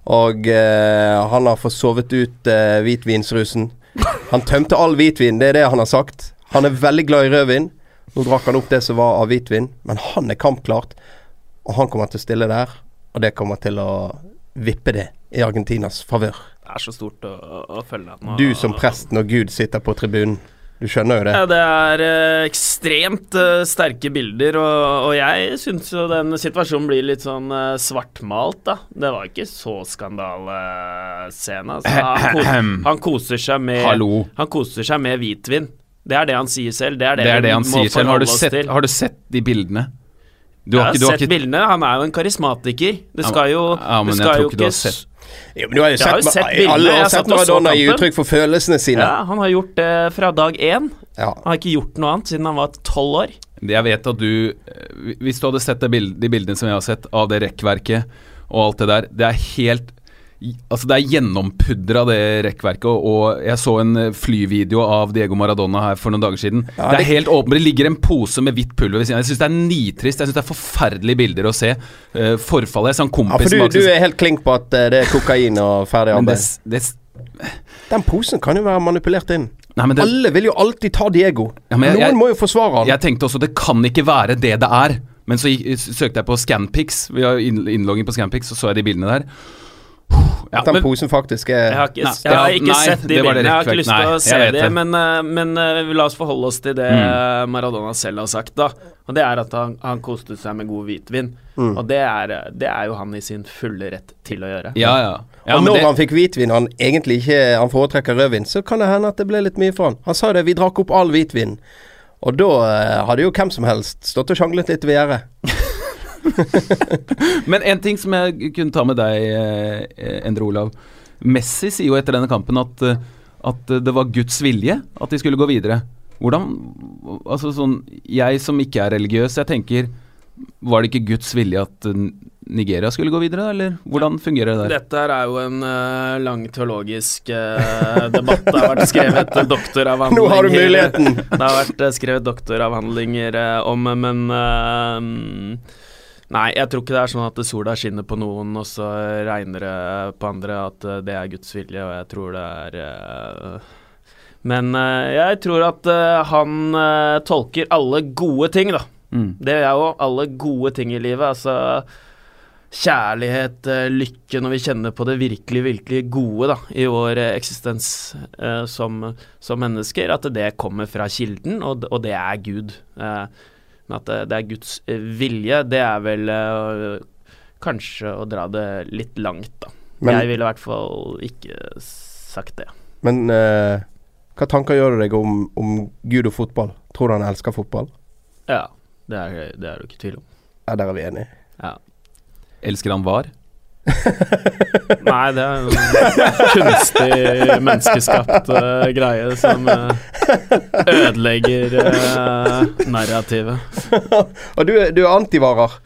Og eh, han har fått sovet ut eh, hvitvinsrusen. Han tømte all hvitvin, det er det han har sagt. Han er veldig glad i rødvin. Nå drakk han opp det som var av hvitvin, men han er kampklart. Og han kommer til å stille der, og det kommer til å vippe det i Argentinas favør. Det er så stort å, å, å følge. Nå- Du som prest når Gud sitter på tribunen. Du skjønner jo det. Ja, det er eh, ekstremt eh, sterke bilder, og, og jeg syns jo den situasjonen blir litt sånn eh, svartmalt, da. Det var ikke så skandalescene. Altså. Han, han koser seg med Hallo. Han koser seg med hvitvin. Det er det han sier selv. Det er det, Det er det han sier selv. Har du, sett, har du sett de bildene? Du Jeg har har ikke, du har sett ikke bildene. Han er jo en karismatiker. Det skal jo ja, men det jeg skal tror jo ikke du har sett- Ja, men du har jo sett, har jo sett bildene, Alle har sett Maradona gi uttrykk for følelsene sine. Ja, han har gjort det fra dag én. Ja. Han har ikke gjort noe annet siden han var tolv år. Jeg vet at du eh, Hvis du hadde sett bild, de bildene som jeg har sett av det rekkverket og alt det der, det er helt Altså Det er gjennompudra, det rekkverket. Og, og jeg så en eh, flyvideo av Diego Maradona her for noen dager siden. Ja, det er helt åpent. Det ligger en pose med hvitt pulver ved siden av. Jeg syns det er nitrist. Jeg syns det er forferdelige bilder å se. Uh, forfallet. Jeg sa en Ja, kompis for du, du er helt klink på at eh, det er kokain og ferdig arbeid? det, det, Den posen kan jo være manipulert inn. nei, det, Alle vil jo alltid ta Diego. Ja, jeg- Noen jeg- må jo forsvare han. Jeg tenkte også det kan ikke være det det er. Men så søkte jeg på Scanpix. Vi har inn- innlogging på Scanpix, så så jeg de bildene der. Ja, At den men- posen faktisk Jeg er har ikke, Nei, jeg har ikke nei, sett de det bildene. Jeg har ikke lyst til å jeg se det, det. men, eh, men eh, la oss forholde oss til det Mm. Maradona selv har sagt, da. Og det er at han, han koste seg med god hvitvin. Mm. Og det er, det er jo han i sin fulle rett til å gjøre. Ja, ja. ja Og når det, han fikk hvitvin, han egentlig ikke Han foretrekker rødvin, så kan det hende at det ble litt mye for han. Han sa det, vi drakk opp all hvitvin. Og da eh, hadde jo hvem som helst stått og sjanglet litt ved gjerdet. men en ting som jeg kunne ta med deg, eh, Endre Olav. Messi sier jo etter denne kampen at, eh, at det var Guds vilje at de skulle gå videre. Hvordan Altså sånn Jeg som ikke er religiøs, jeg tenker Var det ikke Guds vilje at eh, Nigeria skulle gå videre, eller hvordan fungerer det der? Dette her er jo en uh, lang teologisk uh, debatt. Det har vært skrevet doktoravhandlinger Nå har du muligheten! Det har vært skrevet doktoravhandlinger om, men eh, Nei, jeg tror ikke det er sånn at sola skinner på noen, og så regner det på andre at eh, det er Guds vilje, og jeg tror det er eh, Men eh, jeg tror at han tolker alle gode ting, da. Mm. Det er jo alle gode ting i livet. Altså kjærlighet, lykke, når vi kjenner på det virkelig, virkelig gode da, i vår eksistens eh, som, som mennesker, at det kommer fra kilden, og, og det er Gud. Eh, men at det, er Guds eh, vilje, det er vel eh, kanskje å dra det litt langt, da. Men, Jeg ville i hvert fall ikke sagt det. men eh, hva tanker gjør du deg om, om Gud og fotball? Tror du han elsker fotball? Ja, det er det er du ikke tvil om. Ja, der er vi enige. Ja. Elsker han VAR? Nei, det er en kunstig menneskeskapt uh, greie som uh, ødelegger uh, narrativet. Og du, du er antivarer.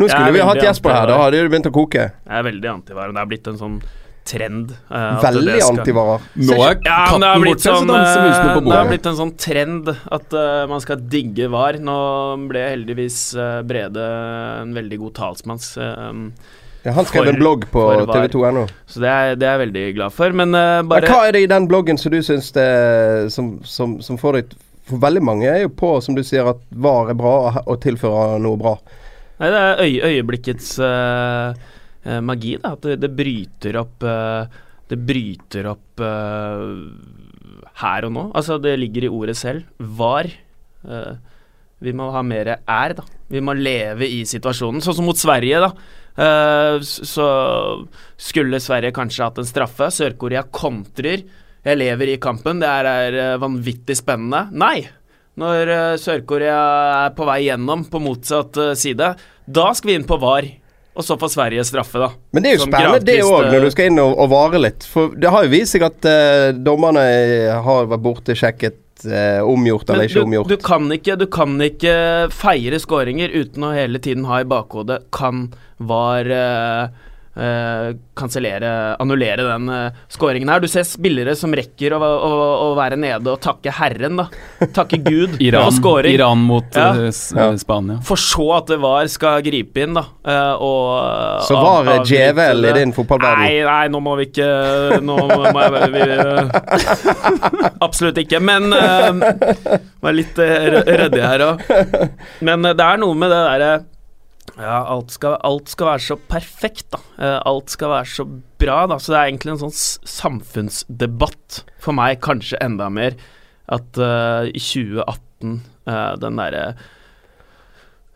Nå skulle vi hatt veldig Jesper her, da hadde det begynt å koke. Jeg er veldig antivarer. Det er blitt en sånn trend. Uh, Veldig skal- antivarer. Nå er Ja, men det katten blitt borte, så sånn danser musene på bordet. Det har blitt en sånn trend at uh, man skal digge VAR. Nå ble heldigvis uh, Brede en veldig god talsmann, eh, Ja, han skrev en blogg på tv2.no. så det er, det er jeg veldig glad for. Men Men bare hva er det i den bloggen som du syns det som, som, som får deg For veldig mange er jo på, som du sier, at VAR er bra og, tilfører noe bra. Nei, det er øye, øyeblikkets eh, magi, da. At det, det bryter opp uh, Det bryter opp her og nå. Altså, det ligger i ordet selv. Var. Vi må ha mer er, da. Vi må leve i situasjonen. Sånn som mot Sverige, da. Eh, så skulle Sverige kanskje hatt en straffe. Sør-Korea kontrer. Jeg lever i kampen. Det er, eh, vanvittig spennende. Nei! Når eh, Sør-Korea er på vei gjennom på motsatt side, da skal vi inn på VAR. Og så får Sverige straffe, da. Men det er jo spennende spennende det òg, når du skal inn og, og vare litt. For det har jo vist seg at uh, dommerne har vært borte, sjekket eh, omgjort eller Men ikke du, omgjort. du, kan ikke, du kan ikke feire skåringer uten å hele tiden ha i bakhodet Kan VAR eh, eh, kansellere, annullere den uh, skåringen her? Du ser spillere som rekker å, å, å være nede og takke Herren, da. Takke Gud Iran. Iran mot Ja. uh. Spania. For så at det VAR skal gripe inn, da. eh, og Så VAR det djevel i din fotballverden? Nei, nei, nå må vi ikke Nå må jeg vi, Absolutt ikke. Men uh, Var litt uh, ryddig her òg. Men eh, det er noe med det derre ja, alt skal, alt skal være så perfekt, da. Eh, alt skal være så bra, da. Så det er egentlig en sånn samfunnsdebatt for meg, kanskje enda mer. At eh, i 2018, uh, den derre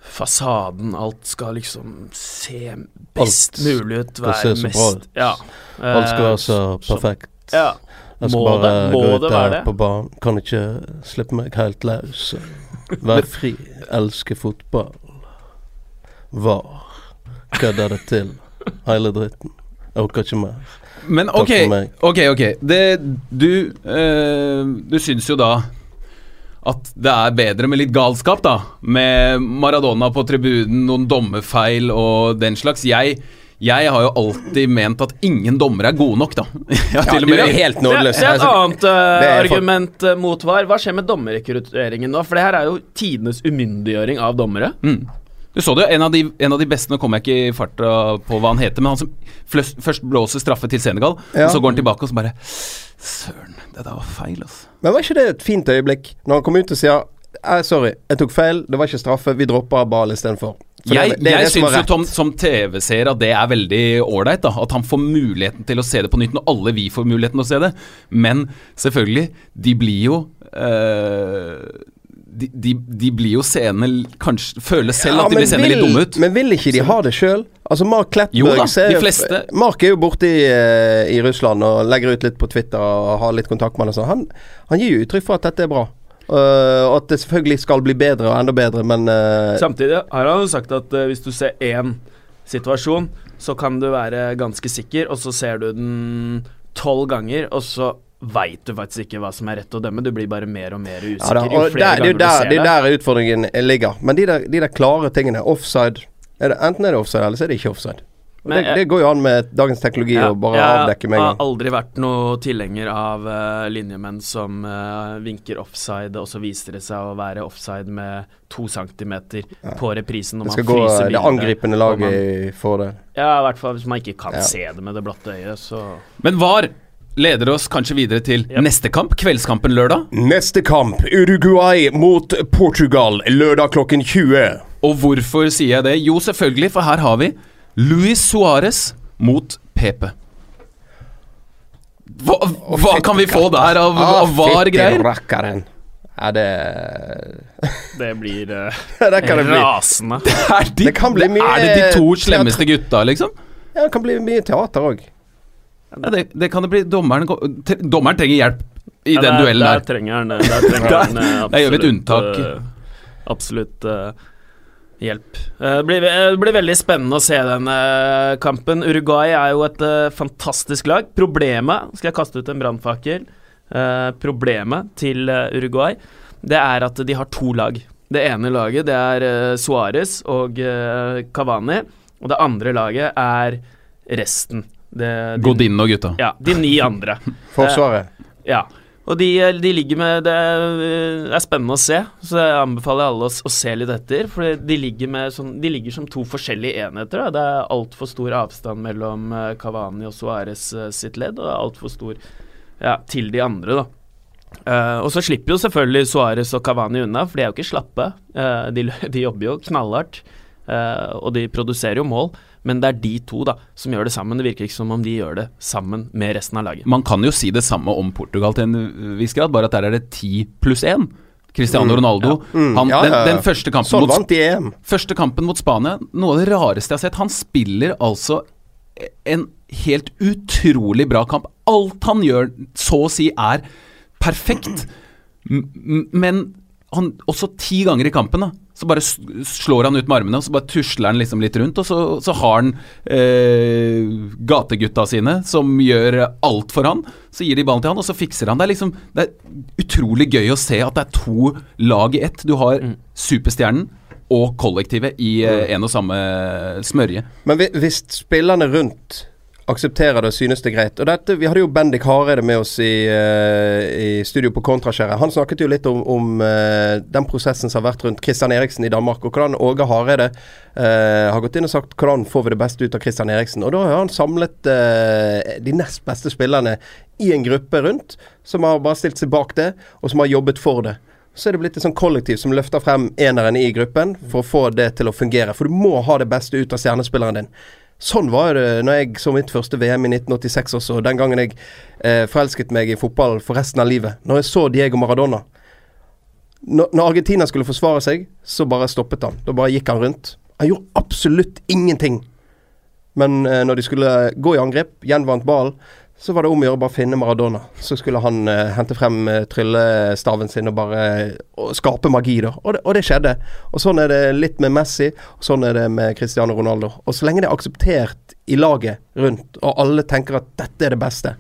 fasaden, alt skal liksom se best Alt mulig ut, være mest bra. Ja. Alt skal eh, være så perfekt. perfekt. Ja. Jeg skal Må det- må gå ut der på banen. Kan ikke slippe meg helt løs. Være fri. Elske fotball. Var. Kødda det til. Hele dritten. Jeg orker ikke mer. Men ok, ok, ok. Det, du øh, Du syns jo da at det er bedre med litt galskap, da. Med Maradona på tribunen, noen dommerfeil og den slags. Jeg, jeg har jo alltid ment at ingen dommere er gode nok, da. Ja, til og med med er helt Det, nådeløs. det er et annet uh, er argument uh, mot VAR. Hva skjer med dommerrekrutteringen nå? For det her er jo tidenes umyndiggjøring av dommere. Mm. Du så det en av, de, en av de beste Nå kommer jeg ikke i farta på hva han heter, men han som fløs, først blåser straffe til Senegal, Ja. og så går han tilbake og så bare Søren, det der var feil, altså. Men var ikke det et fint øyeblikk når han kom ut og sier eh, Sorry, jeg tok feil, det var ikke straffe, vi dropper ball istedenfor. For Jeg, det, det jeg syns jo. Tom, som TV-seer at det er veldig ålreit. At han får muligheten til å se det på nytt, når alle vi får muligheten til å se det. Men selvfølgelig, de blir jo eh, de, de, de blir jo seende Kanskje føler selv Ja, at de blir seende litt dumme ut. Men vil ikke de ha det sjøl? Altså Mark Jo da, Klettberg ser- de fleste. Mark er jo borte i, eh, i Russland og legger ut litt på Twitter og har litt kontakt med ham. sånn. Han, han gir jo uttrykk for at dette er bra. Eh, og at det selvfølgelig skal bli bedre og enda bedre, men uh... Samtidig har han jo sagt at uh, hvis du ser én situasjon, så kan du være ganske sikker, og så ser du den tolv ganger, og så veit du faktisk ikke hva som er rett å dømme. Du blir bare mer og mer ja, usikker da, jo flere der, Det er ganger du der, ser det det. er der utfordringen ligger. Men de der, de der klare tingene, offside er det, Enten er det offside, eller så er det ikke offside. Men det, det går jo an med dagens teknologi Ja, å bare jeg avdekke med en har aldri vært noe tilhenger av uh, linjemenn som uh, vinker offside, og så viser det seg å være offside med to centimeter på reprisen når Det man skal gå det angripende laget man- i fordel. Ja, i hvert fall hvis man ikke kan Ja. se det med det blotte øyet, så Men VAR leder oss kanskje videre til Yep. neste kamp, kveldskampen lørdag. Neste kamp, Uruguay mot Portugal, lørdag klokken 20. Og hvorfor sier jeg det? Jo, selvfølgelig, for her har vi Luis Suárez mot Pepe. Hva, hva kan vi få der av, Ah, av VAR-greier? Ja, det det blir uh, Det kan det bli. rasende. Er, de, Det kan bli mye er det de to slemmeste gutta, liksom? Ja, det kan bli mye teater òg. Ja, det, det kan det bli. Dommeren, dommeren trenger hjelp i Ja, den der, duellen der der. trenger han det. Der eh, gjør vi et unntak. Uh, absolutt uh, hjelp. Det blir, det blir veldig spennende å se den kampen. Uruguay er jo et uh, fantastisk lag. Problemet Skal jeg kaste ut en brannfakkel? Uh, problemet til Uruguay, det er at de har to lag. Det ene laget det er uh, Suárez og Cavani, og det andre laget er resten. Det, Godin og gutta. Ja, de ni andre. Forsvaret. Ja. Og de, de ligger med Det er spennende å se, så jeg anbefaler alle å, å se litt etter. For de ligger, med sånn, de ligger som to forskjellige enheter. Da. Det er altfor stor avstand mellom Kavani Cavani og Suárez eh, sitt ledd, og altfor stor ja, til de andre, da. Uh, og så slipper jo selvfølgelig Suárez og Cavani unna, for de er jo ikke slappe. Uh, de, de jobber jo knallhardt, uh, og de produserer jo mål. Men det er de to da som gjør det sammen. Det virker ikke som om de gjør det sammen med resten av laget. Man kan jo si det samme om Portugal til en viss grad, bare at der er det ti pluss én. Cristiano Ronaldo. Mm, Han, ja, den, ja, ja. den første kampen mot. Første kampen mot Spania, noe av det rareste jeg har sett. Han spiller altså en helt utrolig bra kamp. Alt han gjør, så å si, er perfekt. Men han, også ti ganger i kampen, da, så bare slår han ut med armene, og så bare tusler han liksom litt rundt, og så, så har han eh, gategutta sine, som gjør alt for han. Så gir de ballen til han, og så fikser han. Det er liksom Det er utrolig gøy å se at det er to lag i ett. Du har superstjernen og kollektivet i eh, en og samme smørje. Men hvis spillerne rundt aksepterer det og synes det er greit Og dette, Vi hadde jo Bendik Hareide med oss i, uh, i studio på Kontraskjæret. Han snakket jo litt om, om uh, den prosessen som har vært rundt Christian Eriksen i Danmark, og hvordan Åge Hareide uh, har gått inn og sagt hvordan får vi det beste ut av Christian Eriksen. Og da har han samlet de nest beste spillerne i en gruppe rundt, som har bare stilt seg bak det, og som har jobbet for det. Så er det blitt et sånn kollektiv som løfter frem eneren i gruppen for å få det til å fungere. For du må ha det beste ut av stjernespilleren din. Sånn var det når jeg så mitt første VM i 1986 også. Den gangen jeg eh, forelsket meg i fotball for resten av livet. Når jeg så Diego Maradona. Når, når Argentina skulle forsvare seg, så bare stoppet han. Da bare gikk han rundt. Han gjorde absolutt ingenting. Men eh, når de skulle gå i angrep, gjenvant ballen, så var det om å gjøre å bare finne Maradona. Så skulle han eh, hente frem eh, tryllestaven sin og bare og skape magi, da. Og det, og det skjedde. Og sånn er det litt med Messi, og sånn er det med Cristiano Ronaldo. Og så lenge det er akseptert i laget rundt, og alle tenker at dette er det beste,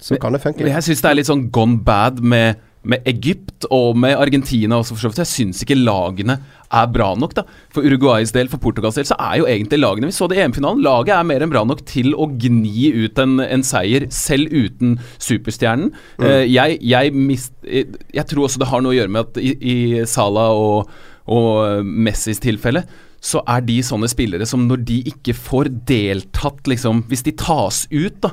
så kan det funke. Jeg syns det er litt sånn gone bad med, med Egypt og med Argentina også, for så vidt. Jeg syns ikke lagene er bra nok, da. For Uruguays del, for Portugals del, så er jo egentlig lagene Vi så det i EM-finalen. Laget er mer enn bra nok til å gni ut en, en seier, selv uten superstjernen. Eh, jeg, jeg, mist, jeg, jeg tror også det har noe å gjøre med at i, i Salah og, og Messis tilfelle så er de sånne spillere som når de ikke får deltatt, liksom Hvis de tas ut, da,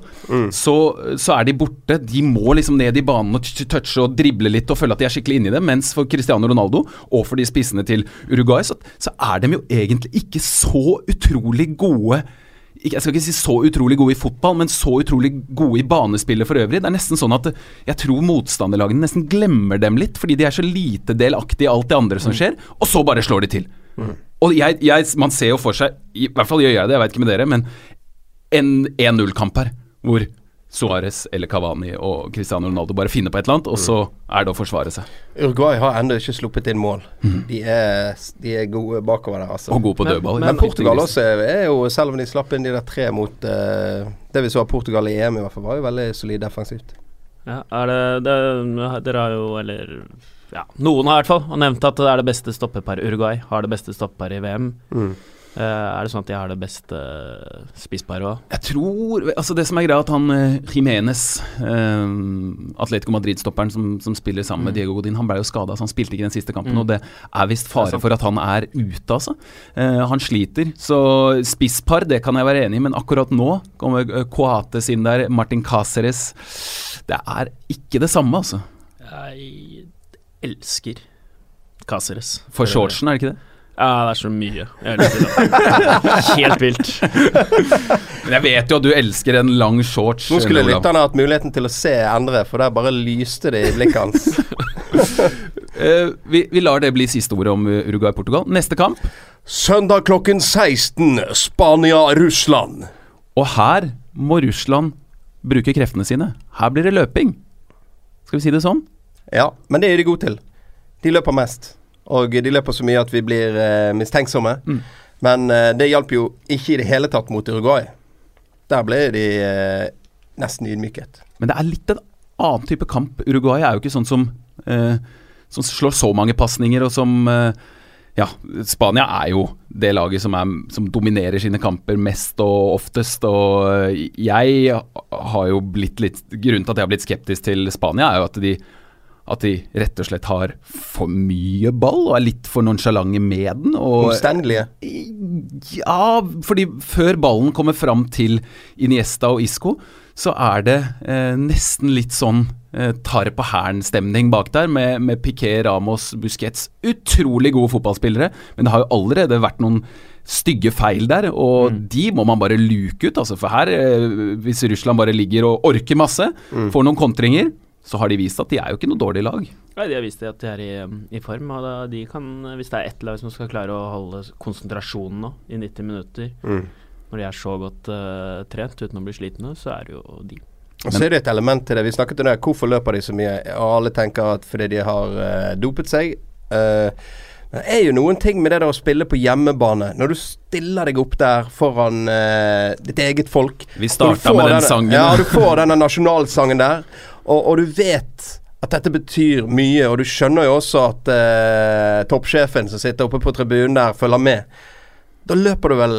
så, så er de borte. De må liksom ned i banen og touche og drible litt og føle at de er skikkelig inni det. Mens for Cristiano Ronaldo, og for de spissene til Uruguay, så, så er de jo egentlig ikke så utrolig gode jeg skal ikke si så utrolig gode i fotball, men så utrolig gode i banespillet for øvrig. Det er nesten sånn at jeg tror motstanderlagene nesten glemmer dem litt, fordi de er så lite delaktige i alt det andre som skjer, og så bare slår de til. Og jeg, jeg, man ser jo for seg, i hvert fall gjør jeg det, jeg vet ikke med dere, men en 1-0-kamp her, hvor Suárez eller Cavani og Cristiano Ronaldo bare finner på et eller annet, og så er det å forsvare seg. Uruguay har ennå ikke sluppet inn mål. De, er, de er gode bakover der, altså. Og gode på Men- dødball. Men Portugal også er, er jo, selv om de slapp inn de der tre mot uh, Det vi så av Portugal i EM, i hvert fall, var jo veldig solid defensivt. Ja, er det, det Dere har jo, eller ja, noen har i hvert fall nevnt at det er det beste stoppeparet Uruguay har det beste stoppeparet i VM. Eh, er det sånn at de har det beste spissparet òg? Jeg tror Altså Det som er greia, at han uh, Jimenez, uh, Atletico Madrid-stopperen som, som spiller sammen med Diego Godin, han ble jo skada, så han spilte ikke den siste kampen. Mm. Og det er visst fare er for at han er ute, altså. Uh, han sliter. Så spisspar, det kan jeg være enig i, men akkurat nå kommer uh, Coates inn der, Martin Cáceres Det er ikke det samme, altså. Jeg elsker Cáceres. For shortsen, er det ikke det? Ja, det er så mye. Jeg elsker det. Helt vilt. Men jeg vet jo at du elsker en lang shorts. Nå skulle lytterne hatt muligheten til å se Endre, for der bare lyste det i blikket hans. uh, vi, vi lar det bli siste ordet om uh, Uruguay-Portugal. Neste kamp. Søndag klokken 16, Spania-Russland. Og her må Russland bruke kreftene sine. Her blir det løping. Skal vi si det sånn? Ja, men det er de gode til. De løper mest. Og de løper så mye at vi blir eh, mistenksomme. Mm. Men eh, det hjalp jo ikke i det hele tatt mot Uruguay. Der ble de eh, nesten ydmyket. Men det er litt en annen type kamp. Uruguay er jo ikke sånn som eh, Som slår så mange pasninger, og som eh, Ja, Spania er jo det laget som, er, som dominerer sine kamper mest og oftest. Og eh, jeg har jo blitt litt Grunnen til at jeg har blitt skeptisk til Spania, er jo at de at de rett og slett har for mye ball og er litt for nonsjalante med den. Omstendelige. Ja, fordi før ballen kommer fram til Iniesta og Isco, så er det eh, nesten litt sånn eh, tar på hæren-stemning bak der, med, med Piquet, Ramos, Busquets. Utrolig gode fotballspillere, men det har jo allerede vært noen stygge feil der, og de må man bare luke ut. Altså, for her, eh, hvis Russland bare ligger og orker masse, får noen kontringer, så har de vist at de er jo ikke noe dårlig lag. Nei, de har vist at de er i, um, i form. Og da, de kan, hvis det er ett lag som skal klare å holde konsentrasjonen nå i 90 minutter, Mm. når de er så godt uh, trent uten å bli slitne, så er det jo de. Og så er det et element til det. Vi snakket om det. Hvorfor løper de så mye? Og alle tenker at fordi de har uh, dopet seg. Uh, det er jo noen ting med det der å spille på hjemmebane. Når du stiller deg opp der foran uh, ditt eget folk Vi og starta med den denne- sangen. Ja, du får denne nasjonalsangen der, og, og du vet at dette betyr mye, og du skjønner jo også at eh, toppsjefen som sitter oppe på tribunen der, følger med. Da løper du vel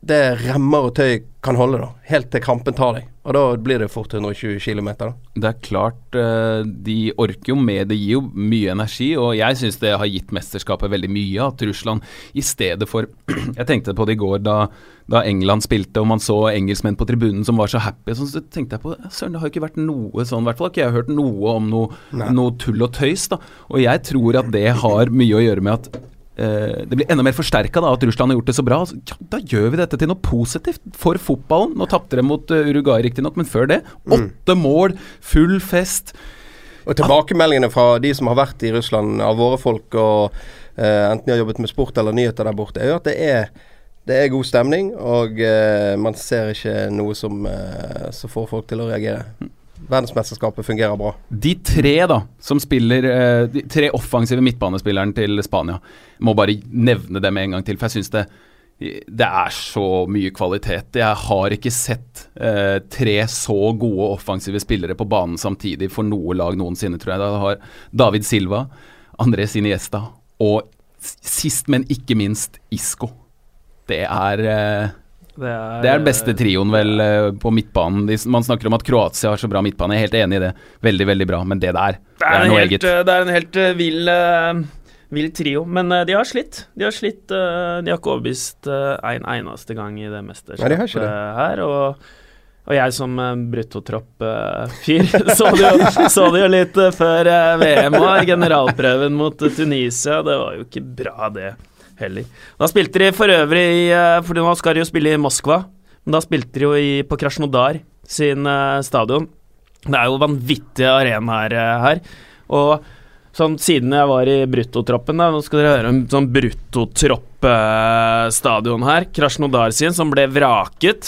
det remmer og tøy kan holde, da. Helt til krampen tar deg. Og da blir det fort 120 km, da. Det er klart, eh, de orker jo med, det gir jo mye energi, og jeg syns det har gitt mesterskapet veldig mye at Russland i stedet for Jeg tenkte på det i går da, da England spilte og man så engelskmenn på tribunen som var så happy, så tenkte jeg på Søren, det har jo ikke vært noe sånn, i hvert fall har ikke jeg hørt noe om noe, noe tull og tøys, da. Og jeg tror at det har mye å gjøre med at det blir enda mer forsterka at Russland har gjort det så bra. Ja, da gjør vi dette til noe positivt for fotballen. Nå tapte de mot uh, Uruguay, riktignok, men før det åtte mål, full fest. Og tilbakemeldingene fra de som har vært i Russland, av våre folk, og uh, enten de har jobbet med sport eller nyheter der borte, er jo at det er, det er god stemning, og uh, man ser ikke noe som, uh, som får folk til å reagere. Verdensmesterskapet fungerer bra. De tre da, som spiller eh, De tre offensive midtbanespilleren til Spania, må bare nevne dem en gang til, for jeg syns det det er så mye kvalitet. Jeg har ikke sett eh, tre så gode offensive spillere på banen samtidig for noe lag noensinne, tror jeg. Da har David Silva, Andres Iniesta og sist, men ikke minst Isco. Det er eh, Det er, det er den beste trioen vel eh, på midtbanen. Man snakker om at Kroatia har så bra midtbane. Jeg er helt enig i det. Veldig, veldig bra. Men det der, det Det er, er, noe helt, eget. eh, det er en helt eh, vill, vill trio, men de har slitt. De har slitt, de har ikke overbevist en eneste gang i det Nei, mesterskapet det. her. Og, og jeg som bruttotropp-fyr så, så det jo litt før VM var. Generalprøven mot Tunisia. Det var jo ikke bra, det heller. Da spilte de for øvrig i eh, For nå skal de jo spille i Moskva, men da spilte de jo i, på Krasjnodar sin eh, stadion. Det er jo vanvittig arena her. her. Og sånn siden jeg var i bruttotroppen, da, nå skal dere høre om sånn bruttotropp-stadion her. Krasjnodar sin, som ble vraket.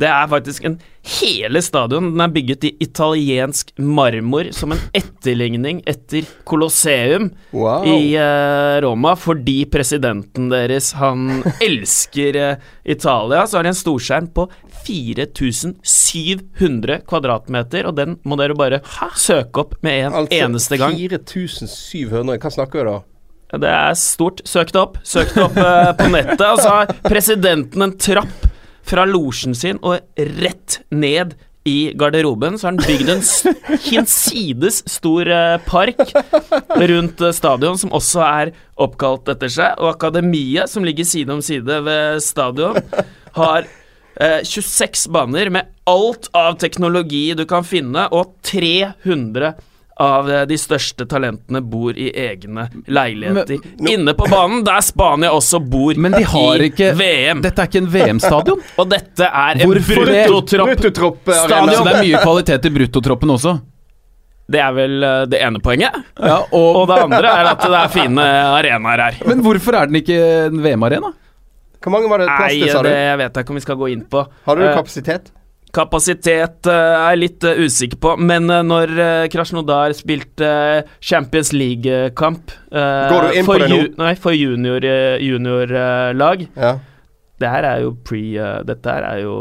Det er faktisk en hele stadion. Den er bygget i italiensk marmor som en etterligning etter Colosseum Wow. i uh, Roma fordi presidenten deres han elsker uh, Italia. Så har de en storskjerm på 4700 kvadratmeter, og den må dere bare søke opp med en Altså, eneste gang. 4700, hva snakker vi da? Det er stort. Søk det opp. Søk det opp uh, på nettet. Og så har presidenten en trapp fra losjen sin og rett ned i garderoben. Så har han bygd en hinsides stor eh, park rundt eh, stadion, som også er oppkalt etter seg. Og akademiet, som ligger side om side ved stadion, har eh, 26 baner med alt av teknologi du kan finne, og 300 av eh, de største talentene bor i egne leiligheter. Inne på banen, der Spania også bor Men de har i ikke VM. Dette er ikke en VM-stadion. Og dette er en Hvorfor en bruttotropp. Bruttotropp-arena. Så det er mye kvalitet i bruttotroppen også. Det er vel eh, det ene poenget. Ja, Og det andre er at det er fine arenaer her. Men hvorfor er den ikke en VM-arena? Hvor mange var det plass Nei, til, sa du? det vet jeg ikke om vi skal gå inn på. Har du Eh, kapasitet? Kapasitet eh, er jeg litt eh, usikker på, men eh, når Krasjnodar spilte Champions League-kamp Går du inn på det nå? Nei, for junior, junior lag, Ja. Det her er jo pre uh, Dette her er jo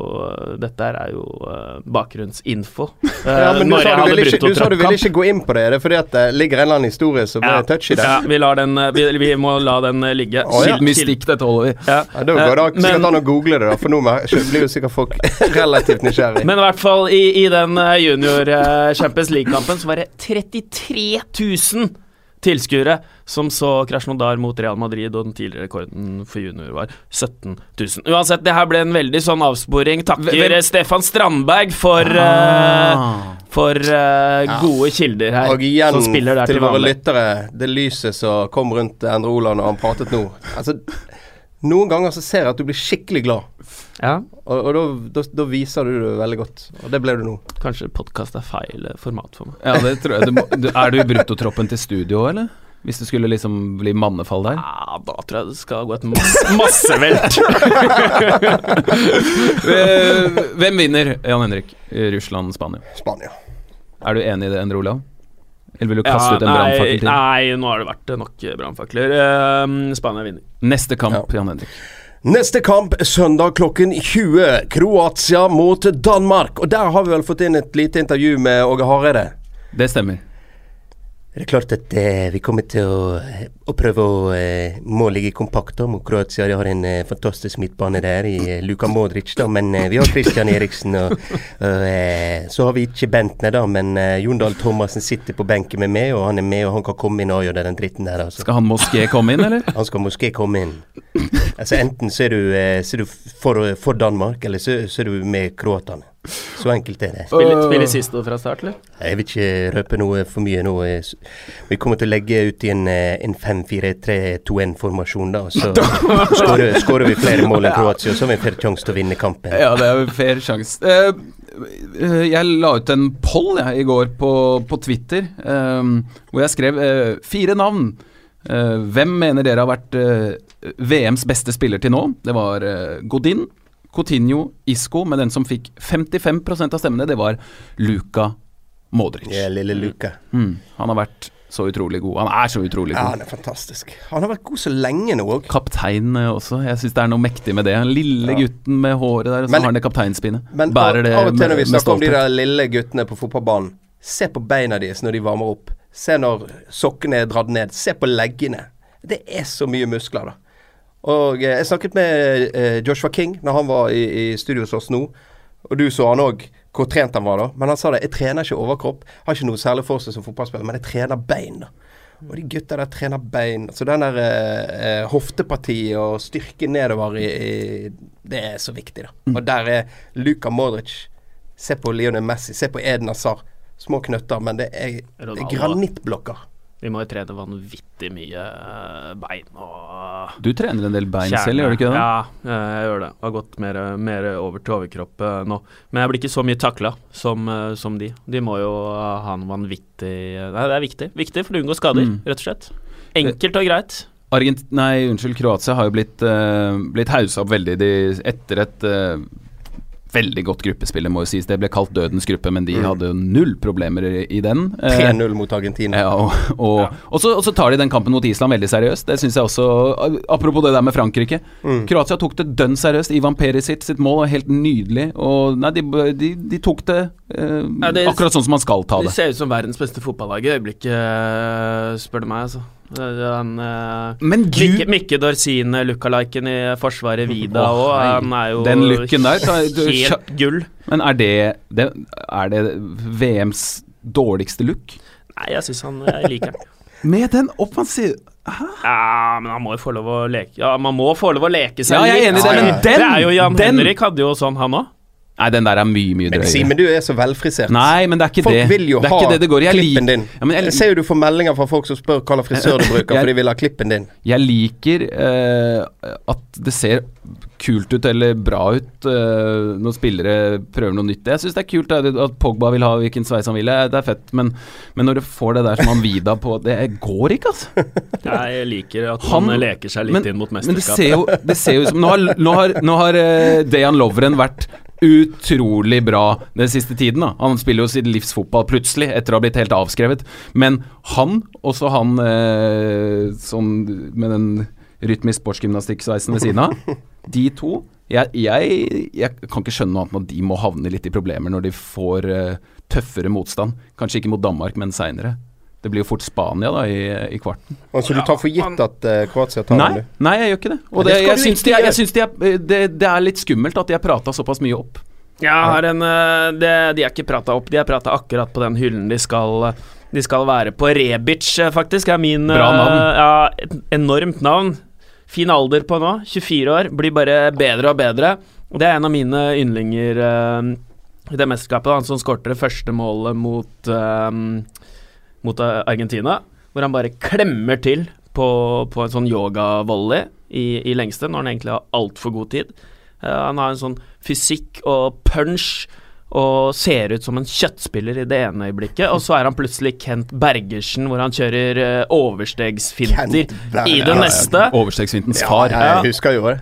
Dette her er jo uh, bakgrunnsinfo. Uh, ja, men du sa du, ville ikke, du sa du ville ikke gå inn på det. er Det fordi at det ligger en eller annen historie som er touchy der. Ja, vi, lar den, eh, vi, vi må la den eh, ligge. Oh, ja. Mystikk, dette holder vi. Ja. Ja, da går det Eh, sikkert men- an å google det, da, for nå blir jo sikkert folk relativt nysgjerrig. Men i hvert fall i, i den eh, junior eh, Champions League-kampen så var det 33 000 tilskuere som så Krasjnodar mot Real Madrid, og den tidligere rekorden for junior var 17 000. Uansett, det her ble en veldig sånn avsporing. Takker Hvem- Stefan Strandberg for, eh, for eh, gode kilder her, Og igjen som spiller der til til våre vanlig. lyttere, det lyset som kom rundt Endre Ola når han pratet nå. Altså, noen ganger så ser jeg at du blir skikkelig glad, Ja, og, og da, da, da viser du det veldig godt. Og det ble du nå. kanskje podkast er feil format for meg. Ja, det tror jeg. Du må, du, er du i bruttotroppen til studio, eller? Hvis det skulle liksom bli mannefall der? Ja, da tror jeg det skal gå et masse, massevelt. Eh, Hvem vinner, Jan Henrik? Russland-Spania. Spania. Er du enig i det, Endre Olav? Eller vil du kaste ut en brannfakkel til? nei, nå har det vært nok brannfakler. Eh, Spania vinner. Neste kamp, Jan Henrik. Neste kamp søndag klokken 20. Kroatia mot Danmark. Og der har vi vel fått inn et lite intervju med Åge Hareide. Det stemmer. Det er klart at eh, vi kommer til å, å prøve å eh, må ligge kompakt om. Kroatia. De har en eh, fantastisk midtbane der i eh, Luka Modric, da, men eh, vi har Christian Eriksen. Og, og eh, så har vi ikke Bentner, da, men eh, Jon Dahl Thomassen sitter på benken med meg, og han er med, og han kan komme inn og gjøre den dritten der. altså. Skal han Moské komme inn, eller? Han skal moské komme inn. Altså Enten så er du, så er du for, for Danmark, eller så, så er du med kroatene. Så enkelt er det. Spiller, spiller Sisto fra start, eller? Jeg vil ikke røpe noe for mye nå. Vi kommer til å legge ut i en, eh, en 5-4-3-2-1-formasjon, da. Så skårer vi flere mål enn Kroatia, så har vi en fair sjanse til å vinne kampen. Ja, det er en fair sjanse. Eh, eh, jeg la ut en poll jeg, i går på, på Twitter, um, hvor jeg skrev uh, fire navn. Uh, hvem mener dere har vært VMs beste spiller til nå? Det var Godin, Coutinho, Isco, men den som fikk 55% av stemmene, det var Luka Modric. Ja, lille Luka. Mm, han har vært så utrolig god. Han er så utrolig god. Ja, han er fantastisk. Han har vært god så lenge nå òg. Kaptein eh, også. Jeg syns det er noe mektig med det. Den lille Ja. gutten med håret der, så Men- har han det kapteinspinnet. Men Bærer det av og til når vi snakker om de der lille guttene på fotballbanen, se på beina deres når de varmer opp. Se når sokkene er dratt ned. Se på leggene. Det er så mye muskler, da. Og eh, jeg snakket med eh, Joshua King når han var i, i studio hos oss nå. Og du så han òg, hvor trent han var da. Men han sa det, jeg trener ikke overkropp. Har ikke noe særlig for seg som fotballspiller, men jeg trener bein. Og de gutta der trener bein. Så den der eh, eh, hoftepartiet og styrken nedover i, i Det er så viktig, da. Og der er Luka Modric. Se på Lionel Messi. Se på Eden Hazard. Små knøtter, men det er, det er granittblokker. Vi må jo trene vanvittig mye eh, bein og Du trener en del bein kjerne. selv, gjør du ikke det? Ja, eh, jeg gjør det. Jeg Har gått mer, mer over til overkropp eh, nå. Men jeg blir ikke så mye takla som, som de. De må jo ha en vanvittig Nei, det er viktig. Viktig for å unngå skader, Mm. rett og slett. Enkelt og greit. Argent nei, unnskyld, Kroatia har jo blitt, uh, blitt hausa opp veldig de, etter et eh, veldig godt gruppespill, det må jo sies. Det ble kalt dødens gruppe, men de Mm. hadde null problemer i, den. Eh, 3-0 mot Argentina. ja, og, og, og, så, og så tar de den kampen mot Island veldig seriøst. Det synes jeg også Apropos det der med Frankrike. Mm. Kroatia tok det dønn seriøst. Ivan Perisic sitt mål var helt nydelig. Og nei, de, de, de tok det, eh, Ja, det- akkurat sånn som man skal ta det. De ser ut som verdens beste fotballag i øyeblikket, eh, spør du meg, altså. Er eh, Men Mikke, gud Mikke Dorsine, lookaliken i Forsvaret, Vida òg. Oh, Han er jo Den looken der, helt gull. Men er det, det Er det VMs dårligste look? Nei, jeg syns han Jeg liker den. Med den offensiv... Ja, men han må jo få lov å leke Ja, man må få lov å leke seg Ja, jeg er enig i det, men den- Det er jo Jan den- Henrik hadde jo sånn, han òg. Nei, den der er mye, mye Men drøyere. Simen, du er så velfrisert. Nei, men det er ikke Folk det. vil jo det ha det det klippen din. ja, men Jeg jeg, ser jo du får meldinger fra folk som spør hva slags frisør du bruker, Jeg- for de vil ha klippen din. jeg liker uh, at det ser kult ut eller bra ut uh, når spillere prøver noe nytt. Jeg syns det er kult at, at Pogba vil ha hvilken sveis han vil. Det er fett, men, men når du får det der som han Vida på Det går ikke, altså. Jeg liker at Han- han leker seg litt men, inn mot Men det ser jo, det ser jo ut som Nå har, nå har, nå har uh, Dejan Lovren vært utrolig bra den siste tiden. da Han spiller jo sitt livs fotball plutselig, etter å ha blitt helt avskrevet. Men han, også han eh, sånn med den rytmisk sportsgymnastikksveisen ved siden av, de to jeg, jeg, jeg kan ikke skjønne noe annet enn at de må havne litt i problemer når de får eh, tøffere motstand. Kanskje ikke mot Danmark, men seinere. Det blir jo fort Spania da i, i kvarten. Altså, du tar for gitt at uh, Kroatia tar Nei, det? nei, jeg gjør ikke det. Og det, det jeg syns, de jeg syns de er, det, det er litt skummelt at de har prata såpass mye opp. Ja, har en eh, det, De er ikke prata opp, de er prata akkurat på den hyllen de skal De skal være på. Rebic, eh, faktisk, er min Bra navn. Ja, et enormt navn. Fin alder på nå. 24 år. Blir bare bedre og bedre. Det er en av mine yndlinger i det mesterskapet. Han som skårte det første målet mot eh, mot Argentina, hvor han bare klemmer til på, på en sånn yoga-volley i, i lengste, når han egentlig har altfor god tid. Uh, han har en sånn fysikk og punch og ser ut som en kjøttspiller i det ene øyeblikket, og så er han plutselig Kent Bergersen, hvor han kjører uh, overstegsfinter i det Ja, ja. neste. Overstegsfintens Ja, jeg husker jo det.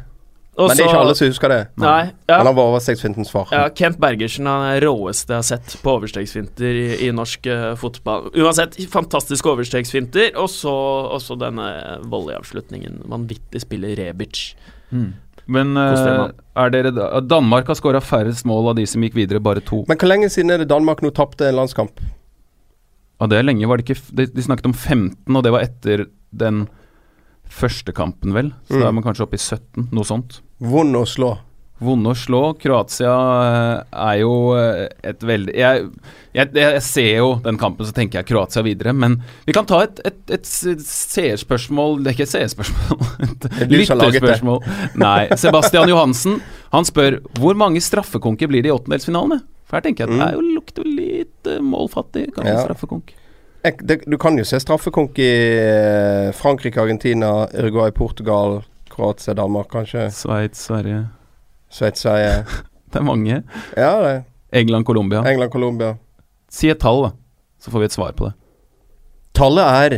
Og Men det er ikke alle som husker det. Nei, ja. Men han var overstegsfintens far. Ja, Kent Bergersen han er råeste jeg har sett på overstegsfinter i, i norsk uh, fotball. Uansett, fantastiske overstegsfinter, og så også denne volleyavslutningen. Vanvittig spiller Rebic. Men dere, eh, mann. er dere da- Danmark har skåra færrest mål av de som gikk videre, bare to. Men hvor lenge siden er det Danmark nå tapte en landskamp? Ja, det er lenge, var det ikke f- De, de snakket om 15, og det var etter den første kampen, vel. Så Mm. da er man kanskje oppe i 17, noe sånt. Vond å slå. Vonde å slå. Kroatia eh, er jo eh, et veldig jeg, jeg, jeg ser jo den kampen, så tenker jeg Kroatia videre. Men vi kan ta et, et, et seerspørsmål Det er ikke et seerspørsmål, et er lytterspørsmål. Nei. Sebastian Johansen han spør hvor mange straffekonker blir det i åttendelsfinalene? For her tenker jeg at det er jo, lukter litt eh, målfattig, kanskje Ja. straffekonk. Du kan jo se straffekonk i Frankrike, Argentina, Uruguay, Portugal, Kroatia, Danmark, kanskje. Sveits, Sverige Sveits, Sverige. Det er mange. Ja, det. England, Colombia. England, Colombia. Si et tall, da. Så får vi et svar på det. Tallet er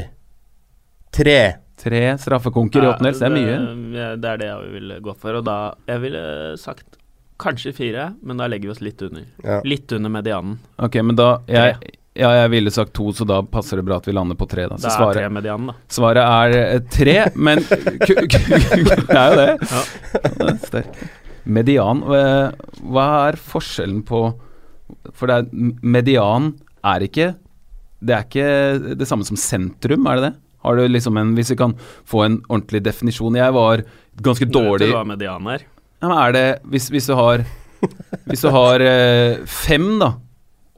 tre. Tre straffekonker i åttendels, det er mye. Det er det jeg ville gått for. Og da Jeg ville sagt kanskje fire, men da legger vi oss litt under. Ja. Litt under medianen. Ok, men da jeg, Ja, jeg ville sagt to, så da passer det bra at vi lander på tre. Da. Så det er svaret, tre medianen, da. svaret er eh, tre, men Det er jo det. Det er. Median eh, Hva er forskjellen på For det er median er ikke Det er ikke det samme som sentrum, er det det? Har du liksom en Hvis vi kan få en ordentlig definisjon Jeg var ganske dårlig vet dårlig hva median er? ja, men er det Hvis, hvis du har Hvis du har eh, fem, da,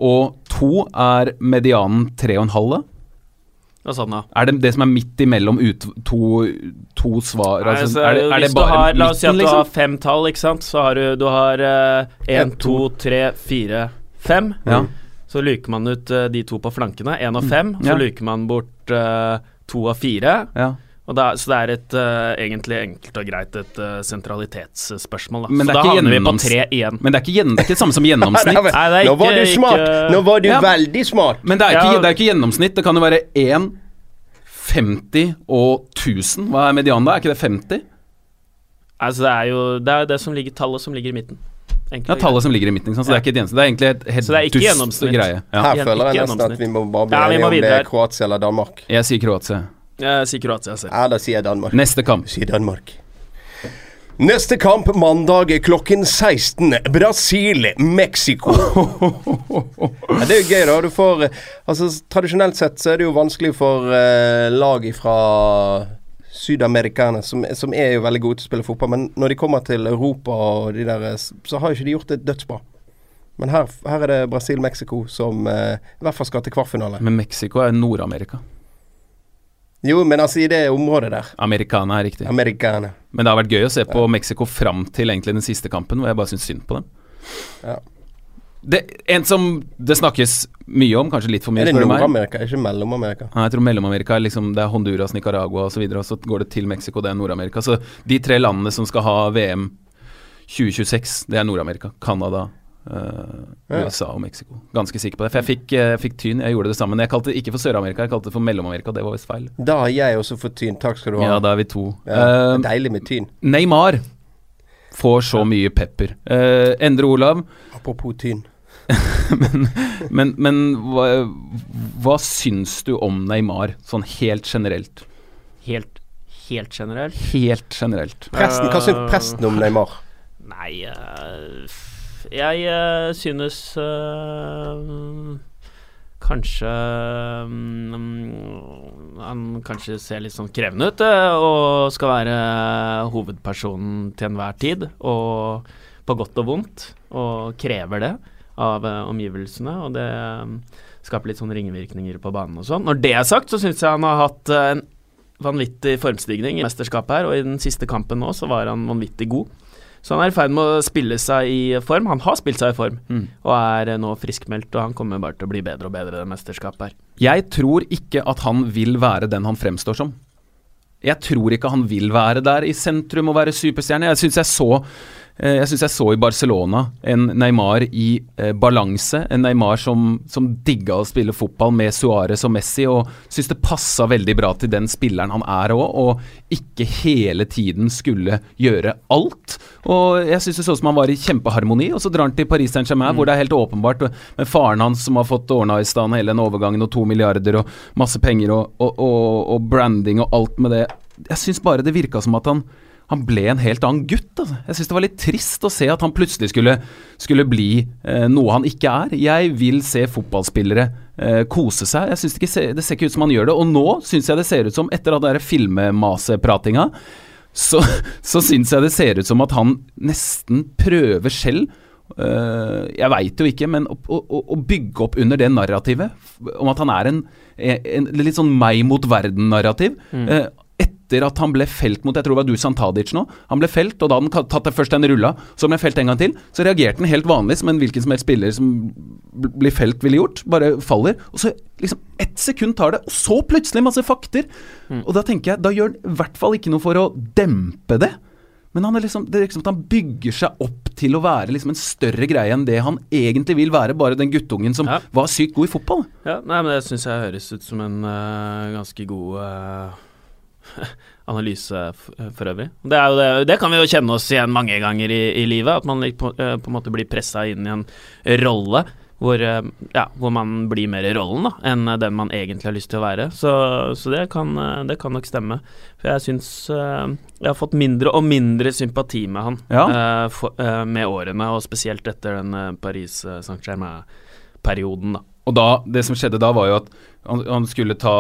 og to, er medianen tre og en halv, da? Og sånn, da. Er det det som er midt imellom ut, to, to svar? Nei, Altså, så er, det, er det bare har, La oss si at du du har liksom? fem tall, ikke sant. Så har du, du har én, En, to, tre, fire, fem. Ja. Så luker man ut uh, de to på flankene, én og fem. Ja. Så luker man bort uh, to og fire. Ja. Og er, så det er et uh, egentlig enkelt og greit et uh, sentralitetsspørsmål. Da. Men så er da ikke havner vi på tre igjen. Men det er ikke, gjenn, det er ikke det samme som gjennomsnitt. Nei, Nei, det er Nå var du smart! ikke- Nå var du Ja. veldig smart! Men det er, ikke, Ja. det er ikke gjennomsnitt. Det kan jo være 1, 50 og 1000. Hva er medianen da? Er ikke det 50? Altså, det er jo det, er det som ligger, tallet som ligger i midten. Enkelt Det er tallet som ligger i midten. Så det er ikke et gjennomsnitt. Det er egentlig et helt Så det er ikke dust gjennomsnitt. greie. Ja. Her føler jeg nesten at vi må bare bli Ja, enige om det er Kroatia eller Danmark. Jeg sier Kroatia. Jeg sier Kroatia selv. Ja, da sier jeg Danmark. Neste kamp. Sier Danmark. Neste kamp mandag klokken 16. Brasil-Mexico. ja, det er jo gøy, da. Du får eh, Altså, tradisjonelt sett så er det jo vanskelig for uh, lag fra Sydamerikane, som, som er jo veldig gode til å spille fotball, men når de kommer til Europa og de der, så har jo ikke de gjort det dødsbra. Men her, her er det Brasil-Mexico som uh, i hvert fall skal til kvartfinale. Men Mexico er Nord-Amerika. Jo, men altså i det området der. Americana er riktig. Americana. Men det har vært gøy å se på Mexico fram til egentlig den siste kampen, hvor jeg bare syns synd på dem. Ja. Det, en som det snakkes mye om, kanskje litt for mye, Er det. Nord-Amerika, ikke Mellom-Amerika? Nei, jeg tror Mellom-Amerika er liksom Det er Honduras, Nicaragua osv., og, og så går det til Mexico, det er Nord-Amerika. Så de tre landene som skal ha VM 2026, det er Nord-Amerika. Canada, eh, Ja. USA og Mexico. Ganske sikker på det. For jeg fikk, eh, fikk tyn, jeg gjorde det sammen. Jeg kalte det ikke for Sør-Amerika, jeg kalte det for Mellom-Amerika. Det var visst feil. Da har jeg også fått tyn. Takk skal du ha. Ja, da er vi to. Ja, uh, deilig med tyn. Neymar får så mye pepper. Uh, Endre Olav, Apropos tyn. men, men hva, hva syns du om Neymar, sånn helt generelt? Helt, helt generelt. Helt generelt. Presten, Hva syns presten om Neymar? Nei f- Jeg uh, synes uh, Kanskje um, Han kanskje ser litt sånn krevende ut eh, og skal være hovedpersonen til enhver tid. Og på godt og vondt, og krever det av omgivelsene. Og det um, skaper litt sånn ringvirkninger på banen og sånn. Når det er sagt, så syns jeg han har hatt en vanvittig formstigning i mesterskapet her, og i den siste kampen nå så var han vanvittig god. Så han er i ferd med å spille seg i form. Han har spilt seg i form, Mm. og er nå friskmeldt, og han kommer bare til å bli bedre og bedre i det mesterskapet her. Jeg tror ikke at han vil være den han fremstår som. Jeg tror ikke han vil være der i sentrum og være superstjerne. Jeg syns jeg så jeg synes jeg så i Barcelona en Neymar i eh, balanse. En Neymar som, som digga å spille fotball med Suárez og Messi, og syns det passa veldig bra til den spilleren han er òg, og ikke hele tiden skulle gjøre alt. Og jeg syns det så ut som han var i kjempeharmoni, og så drar han til Paris Saint-Germain, hvor det er helt åpenbart, med faren hans som har fått ordna i stand hele den overgangen, og to milliarder og masse penger og, og, og, og branding og alt med det. Jeg syns bare det virka som at han han ble en helt annen gutt. Altså. Jeg syns det var litt trist å se at han plutselig skulle, skulle bli eh, noe han ikke er. Jeg vil se fotballspillere eh, kose seg. Jeg synes det, ikke ser, det ser ikke ut som han gjør det. Og nå syns jeg det ser ut som, etter den der filmmasepratinga, så, så syns jeg det ser ut som at han nesten prøver selv eh, jeg veit jo ikke, men å, å, å- bygge opp under det narrativet om at han er en, en, litt sånn meg mot verden-narrativ. mm. etter etter at han ble felt mot Jeg tror det var Dusan Tadic nå. Han ble felt, og da hadde han tatt det først en rulla, så ble han felt en gang til. Så reagerte han helt vanlig som en hvilken som helst spiller som blir felt ville gjort. Bare faller. Og så liksom ett sekund tar det, og så plutselig masse fakter. Og da tenker jeg, da gjør han i hvert fall ikke noe for å dempe det. Men han er liksom, det er liksom at han bygger seg opp til å være liksom en større greie enn det han egentlig vil være, bare den guttungen som Ja. var sykt god i fotball. Ja, nei, men det syns jeg høres ut som en uh, ganske god eh, analyse for øvrig. Det, det, det kan vi jo kjenne oss igjen mange ganger i, i livet, at man på, eh, på en måte blir pressa inn i en rolle hvor, eh, ja, hvor man blir mer i rollen da, enn den man egentlig har lyst til å være. Så, så det, kan, eh, det kan nok stemme. For jeg syns jeg har fått mindre og mindre sympati med han Ja. for, med årene, og spesielt etter den Paris Saint-Germain-perioden, da. Og da, det som skjedde da, var jo at han, han skulle ta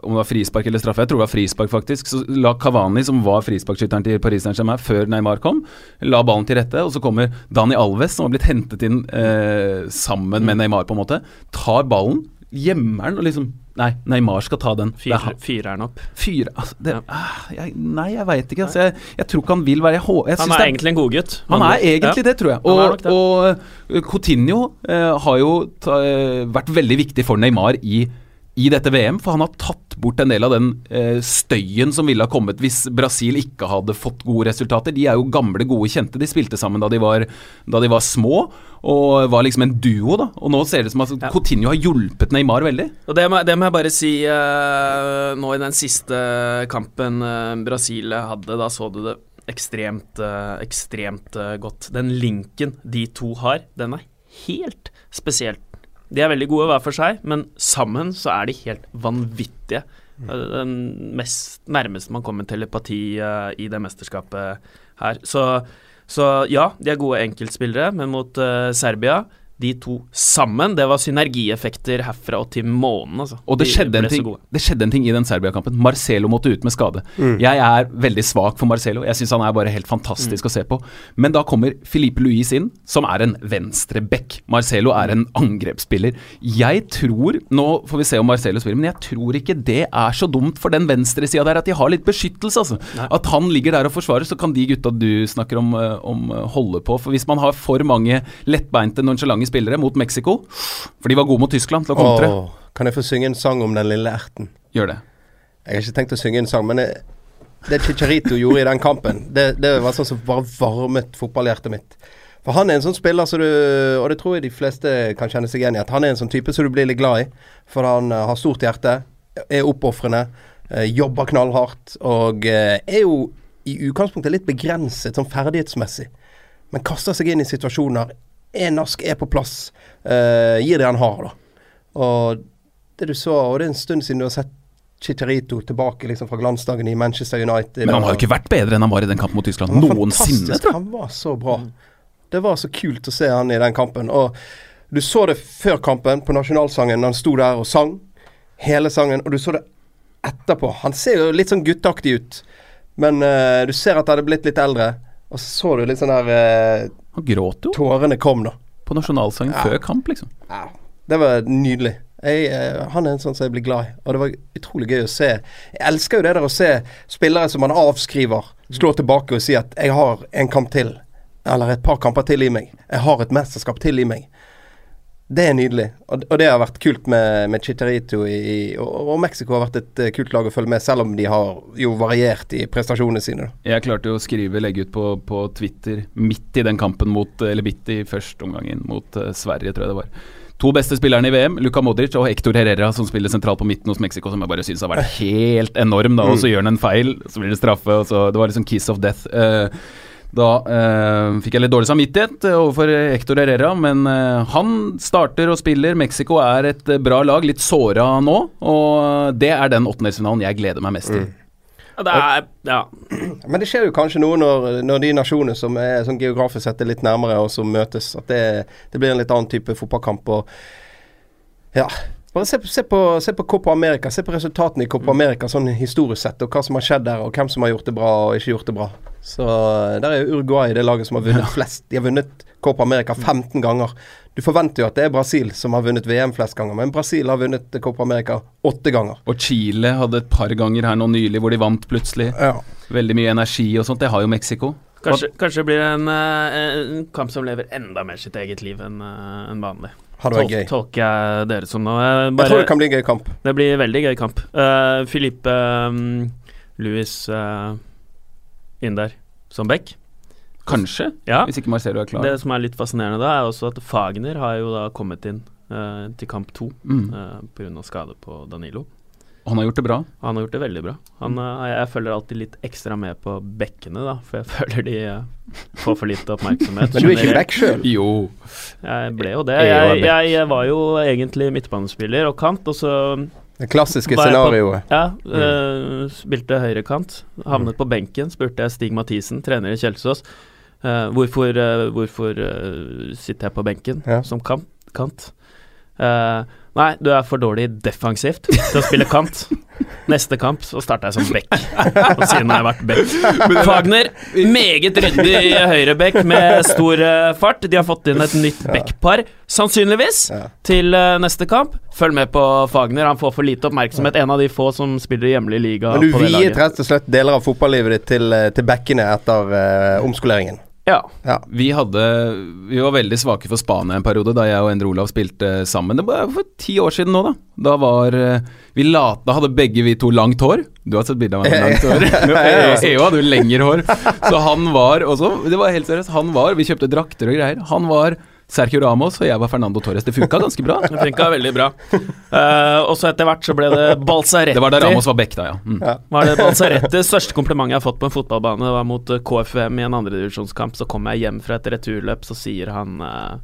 Om det var frispark eller straffe, jeg tror det var frispark, faktisk. Så la Kavani, som var frisparkskytteren til Paris Saint-Germain før Neymar kom, la ballen til rette. Og så kommer Dani Alves, som har blitt hentet inn eh, sammen med Neymar, på en måte. Tar ballen, gjemmer den og liksom Nei, Neymar skal ta den. Fyrer fyr han- opp. Fyr, altså, det, Ja. ah, jeg, Nei, jeg veit ikke. Altså, jeg, jeg tror ikke han vil være Jeg, jeg Han er det egentlig en godgutt. han er egentlig det, tror jeg. Og, og uh, Coutinho eh, har jo ta, eh, vært veldig viktig for Neymar i, i dette VM, for han har tatt bort en del av den eh, støyen som ville ha kommet hvis Brasil ikke hadde fått gode resultater. De er jo gamle, gode kjente. De spilte sammen da de var, da de var små, og var liksom en duo, da. Og nå ser det som at Ja. Coutinho har hjulpet Neymar veldig. Og det må, det må jeg bare si eh, nå i den siste kampen eh, Brasil hadde, da så du det ekstremt, eh, ekstremt eh, godt. Den linken de to har, den er helt spesiell. De er veldig gode hver for seg, men sammen så er de helt vanvittige. Eh, Den mest nærmeste man kommer telepati eh, i det mesterskapet her. Så, så ja, de er gode enkeltspillere, men mot uh, Serbia de to sammen, det var synergieffekter herfra og til månen, altså. Og det De skjedde, en ting, det skjedde en ting i den Serbia-kampen. Marcelo måtte ut med skade. Mm. Jeg er veldig svak for Marcelo. Jeg syns han er bare helt fantastisk å se på. Men da kommer Filipe Luis inn, som er en venstreback. Marcelo er en angrepsspiller. Jeg tror Nå får vi se om Marcelo spiller, men jeg tror ikke det er så dumt for den venstresida der at de har litt beskyttelse, altså. Nei. At han ligger der og forsvarer, så kan de gutta du snakker om, eh, om eh, holde på. For hvis man har for mange lettbeinte, nonsjalante spillere mot Mexico, for de var gode mot Tyskland til å kontre, Åh, kan jeg få synge en sang om den lille erten? gjør det. Jeg har ikke tenkt å synge en sang, men det, det Chicharito gjorde i den kampen, det, det var sånn som bare varmet fotballhjertet mitt. For han er en sånn spiller som du Og det tror jeg de fleste kan kjenne seg igjen i. At han er en sånn type som du blir litt glad i. For han eh, har stort hjerte, er oppofrende, eh, jobber knallhardt og eh, er jo i utgangspunktet litt begrenset sånn ferdighetsmessig. Men kaster seg inn i situasjoner. Er norsk, er på plass. Uh, gir det han har, da. Og det du så, og det er en stund siden du har sett Chicharito tilbake liksom fra glansdagen i Manchester United. Men han har jo ikke vært bedre enn han var i den kampen mot Tyskland noensinne. Han var så bra. Det var så kult å se han i den kampen. Og du så det før kampen, på nasjonalsangen, han sto der og sang. Hele sangen. Og du så det etterpå. Han ser jo litt sånn gutteaktig ut. Men uh, du ser at han hadde blitt litt eldre. Og så så du litt sånn der eh, Han gråt jo Tårene kom, da. på nasjonalsangen Ja. før kamp, liksom. Ja, det var nydelig. Jeg, eh, han er en sånn som jeg blir glad i, og det var utrolig gøy å se. Jeg elsker jo det der å se spillere som man avskriver, slå tilbake og si at 'jeg har en kamp til', eller et par kamper til i meg. 'Jeg har et mesterskap til i meg'. Det er nydelig, og, og det har vært kult med, med Chicharito i, i- og, og Mexico har vært et eh, kult lag å følge med, selv om de har jo variert i prestasjonene sine. Da. Jeg klarte jo å skrive, legge ut på, på Twitter midt i den kampen mot Eller midt i første omgangen mot uh, Sverige, tror jeg det var. To beste spillerne i VM, Luka Modric og Hector Herrera, som spiller sentralt på midten hos Mexico, som jeg bare syns har vært helt enorm. da, Og så gjør han en feil, så blir det straffe. og så Det var liksom kiss of death. Eh, da eh, fikk jeg litt dårlig samvittighet eh, overfor Hector Herrera, men eh, han starter og spiller. Mexico er et eh, bra lag, litt såra nå, og det er den åttendelsfinalen jeg gleder meg mest til. Ja, det er Ja. Men det skjer jo kanskje noe når, når de nasjonene som er som geografisk sett er litt nærmere, og som møtes, at det, det blir en litt annen type fotballkamp. Og ja. Bare se, se, på, se på Copa America. Se på resultatene i Copa America sånn historisk sett, og hva som har skjedd der, og hvem som har gjort det bra og ikke gjort det bra. Så eh, der er Uruguay det laget som har vunnet flest. De har vunnet Copa America 15 ganger. Du forventer jo at det er Brasil som har vunnet VM flest ganger, men Brasil har vunnet Copa America åtte ganger. Og Chile hadde et par ganger her nå nylig hvor de vant plutselig. Ja. Veldig mye energi og sånt. Det har jo Mexico. Kanskje, kanskje blir det en, eh, en kamp som lever enda mer sitt eget liv enn en vanlig. Hadde vært gøy. tolker jeg dere som nå. Eh, Jeg tror det kan bli en gøy kamp. det blir veldig gøy kamp. Uh, Filippe um, Louis uh, inn der som back. Kanskje, Ja. hvis ikke Marcelo er klar. Det som er litt fascinerende da, er også at Fagner har jo da kommet inn uh, til kamp to Mm. uh, pga. skade på Danilo. Han har gjort det bra. Han har gjort det veldig bra. Han, eh, jeg følger alltid litt ekstra med på bekkene, da, for jeg føler de eh, får for lite oppmerksomhet. Men du er ikke generelt. back sjøl. Jo. Jeg ble jo det. Jeg Jeg, var jo egentlig midtbanespiller og kant, og så Det klassiske scenarioet. ja, eh, spilte høyrekant. Havnet på benken. Spurte jeg Stig Mathisen, trener i Kjelsås, uh, hvorfor, uh, hvorfor eh, sitter jeg på benken Ja. som kant. kant? Nei, du er for dårlig defensivt til å spille kant. Neste kamp så starter jeg som back. Og siden har jeg vært back. Fagner, meget ryddig høyreback med stor eh, fart. De har fått inn et nytt backpar, sannsynligvis, til eh, neste kamp. Følg med på Fagner, han får for lite oppmerksomhet. En av de få som spiller hjemlig liga Men du viet rett og slett deler av fotballivet ditt til, eh, til backene etter uh, omskoleringen. Ja. Ja. Vi hadde Vi var veldig svake for Spania en periode, da jeg og Endre Olav spilte sammen. Det var for ti år siden nå, da. Da var eh, Vi late, Da hadde begge vi to langt hår. Du har sett bilde av meg med langt hår. EU hadde jo lengre hår. Så han var også Det var helt seriøst. Han var Vi kjøpte drakter og greier. Han var Sergio Ramos, og jeg var Fernando Torres. Det funka ganske bra. Det funka veldig bra. Uh, og så etter hvert så ble det Balsaretti. Det var da Ramos var back, da, ja. Mm. Var det Balsaretti største kompliment jeg har fått på en fotballbane, Det var mot KFM i en andredivisjonskamp. Så kom jeg hjem fra et returløp, så sier han uh,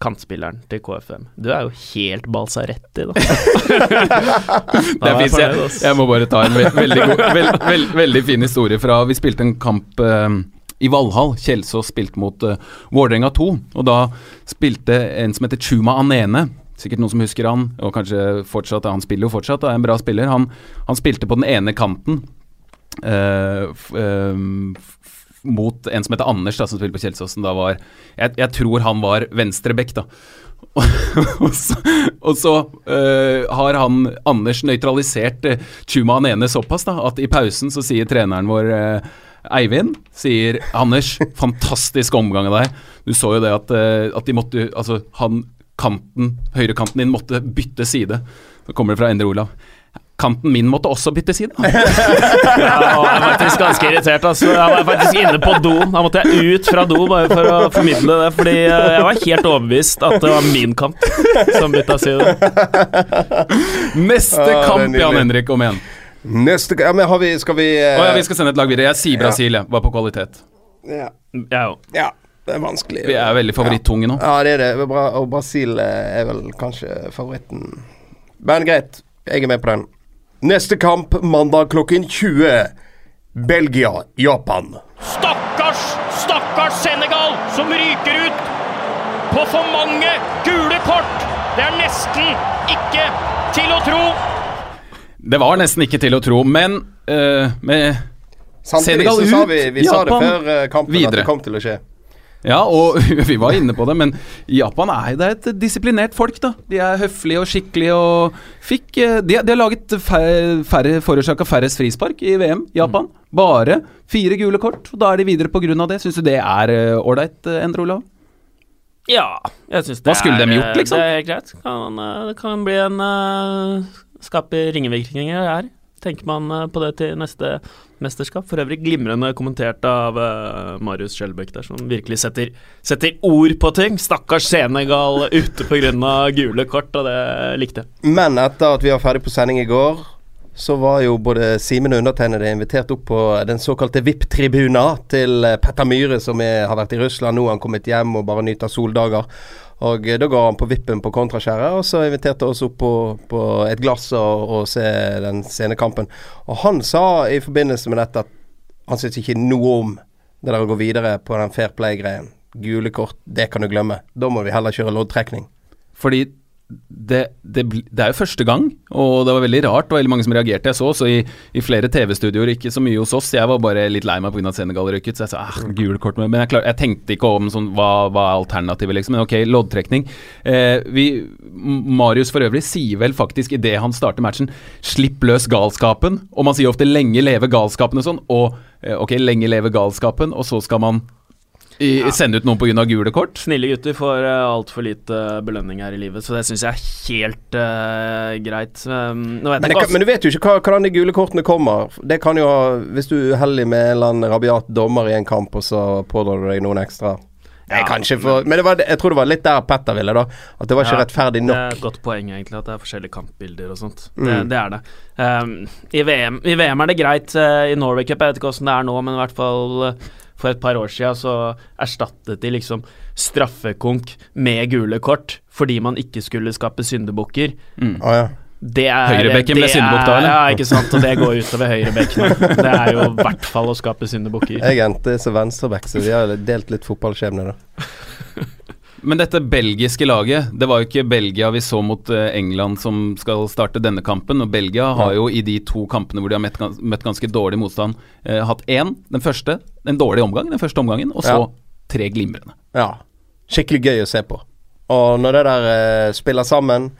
kantspilleren til KFM. Du er jo helt Balsaretti, da. Det er jeg Jeg, må bare ta en ve veldig, god, veld, veld, veldig fin historie fra Vi spilte en kamp eh, i Valhall. Kjelsås spilte mot uh, Vålerenga 2. Og da spilte en som heter Chuma Anene. Sikkert noen som husker han, og kanskje fortsatt Han spiller jo fortsatt, er en bra spiller. Han, han spilte på den ene kanten uh, ehm, mot en som heter Anders, da, som spilte på Kjelsåsen. Da var, jeg, jeg tror han var venstrebekk, da. og så, og så øh, har han Anders nøytralisert uh, Chuma Anene såpass da, at i pausen så sier treneren vår øh, Eivind sier Anders, fantastisk omgang av deg. Du så jo det at, øh, at de måtte Altså, han kanten, høyrekanten din måtte bytte side. Så kommer det fra Endre Olav. Kanten min måtte også bytte side. Ja, jeg var faktisk ganske irritert. Altså. Jeg var faktisk inne på doen. Da måtte jeg ut fra do bare for å formidle det. Fordi eh, jeg var helt overbevist at det var min kant som bytta side. Neste kamp. Jan Henrik, om igjen. Neste Ja, men har vi Skal vi eh, oh, ja, vi skal sende et lag videre. Jeg sier Brasil, jeg. Var på kvalitet. ja. Jeg òg. ja, det er vanskelig. Vi er veldig favorittunge nå. Ja, det er det. Og Brasil eh, er vel kanskje favoritten. Men greit, jeg er med på den. Neste kamp mandag klokken 20. Belgia-Japan. Stakkars, stakkars Senegal som ryker ut på for mange gule kort. Det er nesten ikke til å tro. Det var nesten ikke til å tro, men uh, med Samtidig Senegal så sa vi, vi, Japan, sa det før kampen kampen at det kom til å skje. Ja, og vi var inne på det, men Japan er, det er et disiplinert folk, da. De er høflige og skikkelige og fikk eh, De, de har laget færre, færre forårsaka færrest frispark i VM, Japan. Bare fire gule kort, og da er de videre av det. Syns du det er ålreit, Endre Olav? Ja, jeg syns det Hva skulle er, de gjort, liksom? Det er helt greit. Kan, eh, det kan bli en uh, Skape ringevirkninger her. Tenker man eh, på det til neste mesterskap. For øvrig glimrende kommentert av eh, Marius Skjelbæk der, som virkelig setter, setter ord på ting. Stakkars Senegal ute pga. gule kort, og det likte jeg. Men etter at vi var ferdig på sending i går, så var jo både Simen og undertegnede invitert opp på den såkalte VIP-tribuna til eh, Petter Myhre, som er, har vært i Russland. Nå har han kommet hjem og bare nyter soldager. Og eh, da går han på vippen på kontraskjæret, og så inviterte oss opp på, på et glass og, og se den scenekampen. Og han sa i forbindelse med dette at han syntes ikke noe om det der å gå videre på den fair play-greien. Gule kort, det kan du glemme. Da må vi heller kjøre loddtrekning. Fordi det, det, det er jo første gang, og det var veldig rart. Det var veldig mange som reagerte. Jeg så også i, i flere TV-studioer, ikke så mye hos oss. Jeg var bare litt lei meg pga. Senegal røyket, så jeg sa ah, gul kort. Men jeg, klar, jeg tenkte ikke om sånn, hva, hva er alternativet, liksom. Men ok, loddtrekning. Eh, vi, Marius for øvrig sier vel faktisk idet han starter matchen 'slipp løs galskapen'. Og man sier ofte 'lenge leve galskapen' og sånn. Og eh, ok, lenge leve galskapen, og så skal man i, sende ut noen pga. gule kort. Snille gutter får uh, altfor lite belønning her i livet, så det syns jeg er helt uh, greit. Um, nå vet Men, det kan, men du vet jo ikke hva, hvordan de gule kortene kommer. Det kan jo ha Hvis du er uheldig med en eller annen rabiat dommer i en kamp, og så pådrar du deg noen ekstra Ja, kanskje for Men det var, jeg tror det var litt der Petter ville, da. At det var ikke Ja, rettferdig Det er et godt poeng, egentlig, at det er forskjellige kampbilder og sånt. Mm. Det, det er det. Um, i, VM, I VM er det greit. Uh, I Norway Cup, jeg vet ikke åssen det er nå, men i hvert fall eh, for et par år siden så erstattet de liksom straffekonk med gule kort fordi man ikke skulle skape syndebukker. Å, ja. Er Høyrebekken ble det syndebukk da, er- eller? Ja, ikke sant. Og det går utover høyrebekken. Det er jo i hvert fall å skape syndebukker. Jeg endte som venstreback, så vi har delt litt fotballskjebne, da. Men dette belgiske laget, det var jo ikke Belgia vi så mot eh, England som skal starte denne kampen. Og Belgia har jo i de to kampene hvor de har møtt, møtt ganske dårlig motstand, eh, hatt én, den første, en dårlig omgang, den første omgangen, og så Ja. tre glimrende. Ja. Skikkelig gøy å se på. Og når det der eh, spiller sammen,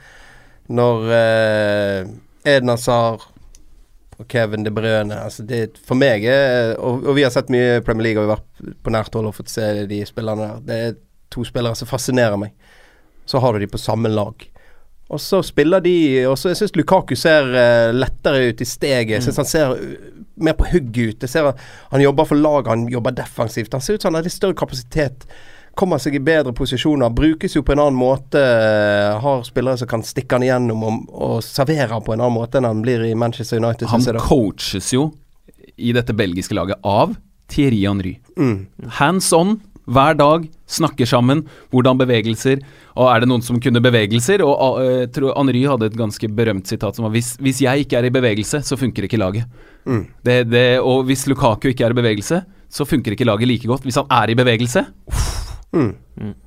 når eh, Edna Hazard og Kevin De Bruyne altså det, For meg er og, og vi har sett mye Premier League, og vi har vært på nært hold og fått se de spillerne der. Det er to spillere som fascinerer meg. Så har du de på samme lag. Og så spiller de Og så jeg syns Lukaku ser eh, lettere ut i steget. Jeg syns han ser uh, mer på hugget ut. Jeg ser at Han jobber for laget, han jobber defensivt. Han ser ut som han har litt større kapasitet. Kommer seg i bedre posisjoner. Brukes jo på en annen måte. eh, Har spillere som kan stikke han igjennom og, og servere han på en annen måte enn han blir i Manchester United. Han coaches jo i dette belgiske laget av Thierry Henry. Mm. Hands on hver dag, snakker sammen. Hvordan bevegelser. Og er det noen som kunne bevegelser? Og uh, tror Henry hadde et ganske berømt sitat som var hvis, hvis jeg ikke er i bevegelse, så funker ikke laget. Mm. Det, det, og hvis Lukaku ikke er i bevegelse, så funker ikke laget like godt. Hvis han er i bevegelse Mm.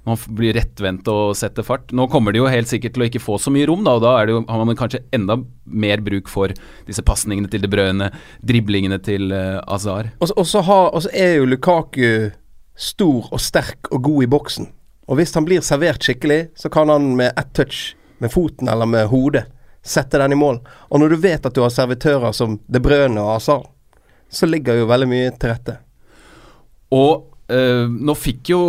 Man blir rettvendt og setter fart. Nå kommer de jo helt sikkert til å ikke få så mye rom, da, og da er det jo, har man kanskje enda mer bruk for disse pasningene til De Brøyne, driblingene til uh, Azar. Så har, og så er jo Lukaku stor og sterk og god i boksen. Og hvis han blir servert skikkelig, så kan han med ett touch, med foten eller med hodet, sette den i mål. Og når du vet at du har servitører som De Brøne og Azar, så ligger jo veldig mye til rette. Og eh, nå fikk jo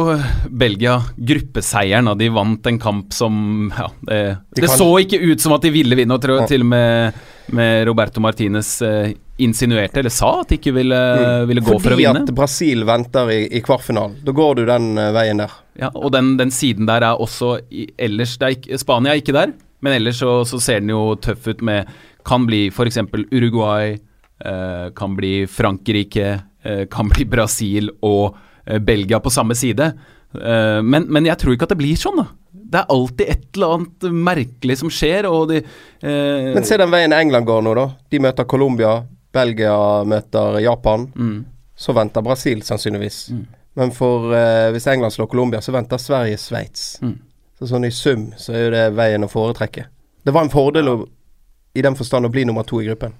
Belgia gruppeseieren, og de vant en kamp som ja, Det, De det så ikke ut som at de ville vinne, og til og med, med Roberto Martinez eh, insinuerte, eller sa, at de ikke ville, ville gå for å vinne. Fordi at Brasil venter i, i kvartfinalen. Da går du den eh, veien der. Ja, og den, den siden der er også i, ellers er ikke, Spania er ikke der, men ellers så, så ser den jo tøff ut med Kan bli f.eks. Uruguay, eh, kan bli Frankrike, eh, kan bli Brasil og eh, Belgia på samme side. Eh, men, men jeg tror ikke at det blir sånn, da. Det er alltid et eller annet merkelig som skjer, og de eh, Men se den veien England går nå, da. De møter Colombia. Belgia møter Japan. mm, Så venter Brasil sannsynligvis. Mm. Men for eh, hvis England slår Colombia, så venter Sverige Sveits. Mm. Så sånn i sum så er jo det veien å foretrekke. Det var en fordel å, i den forstand å bli nummer to i gruppen.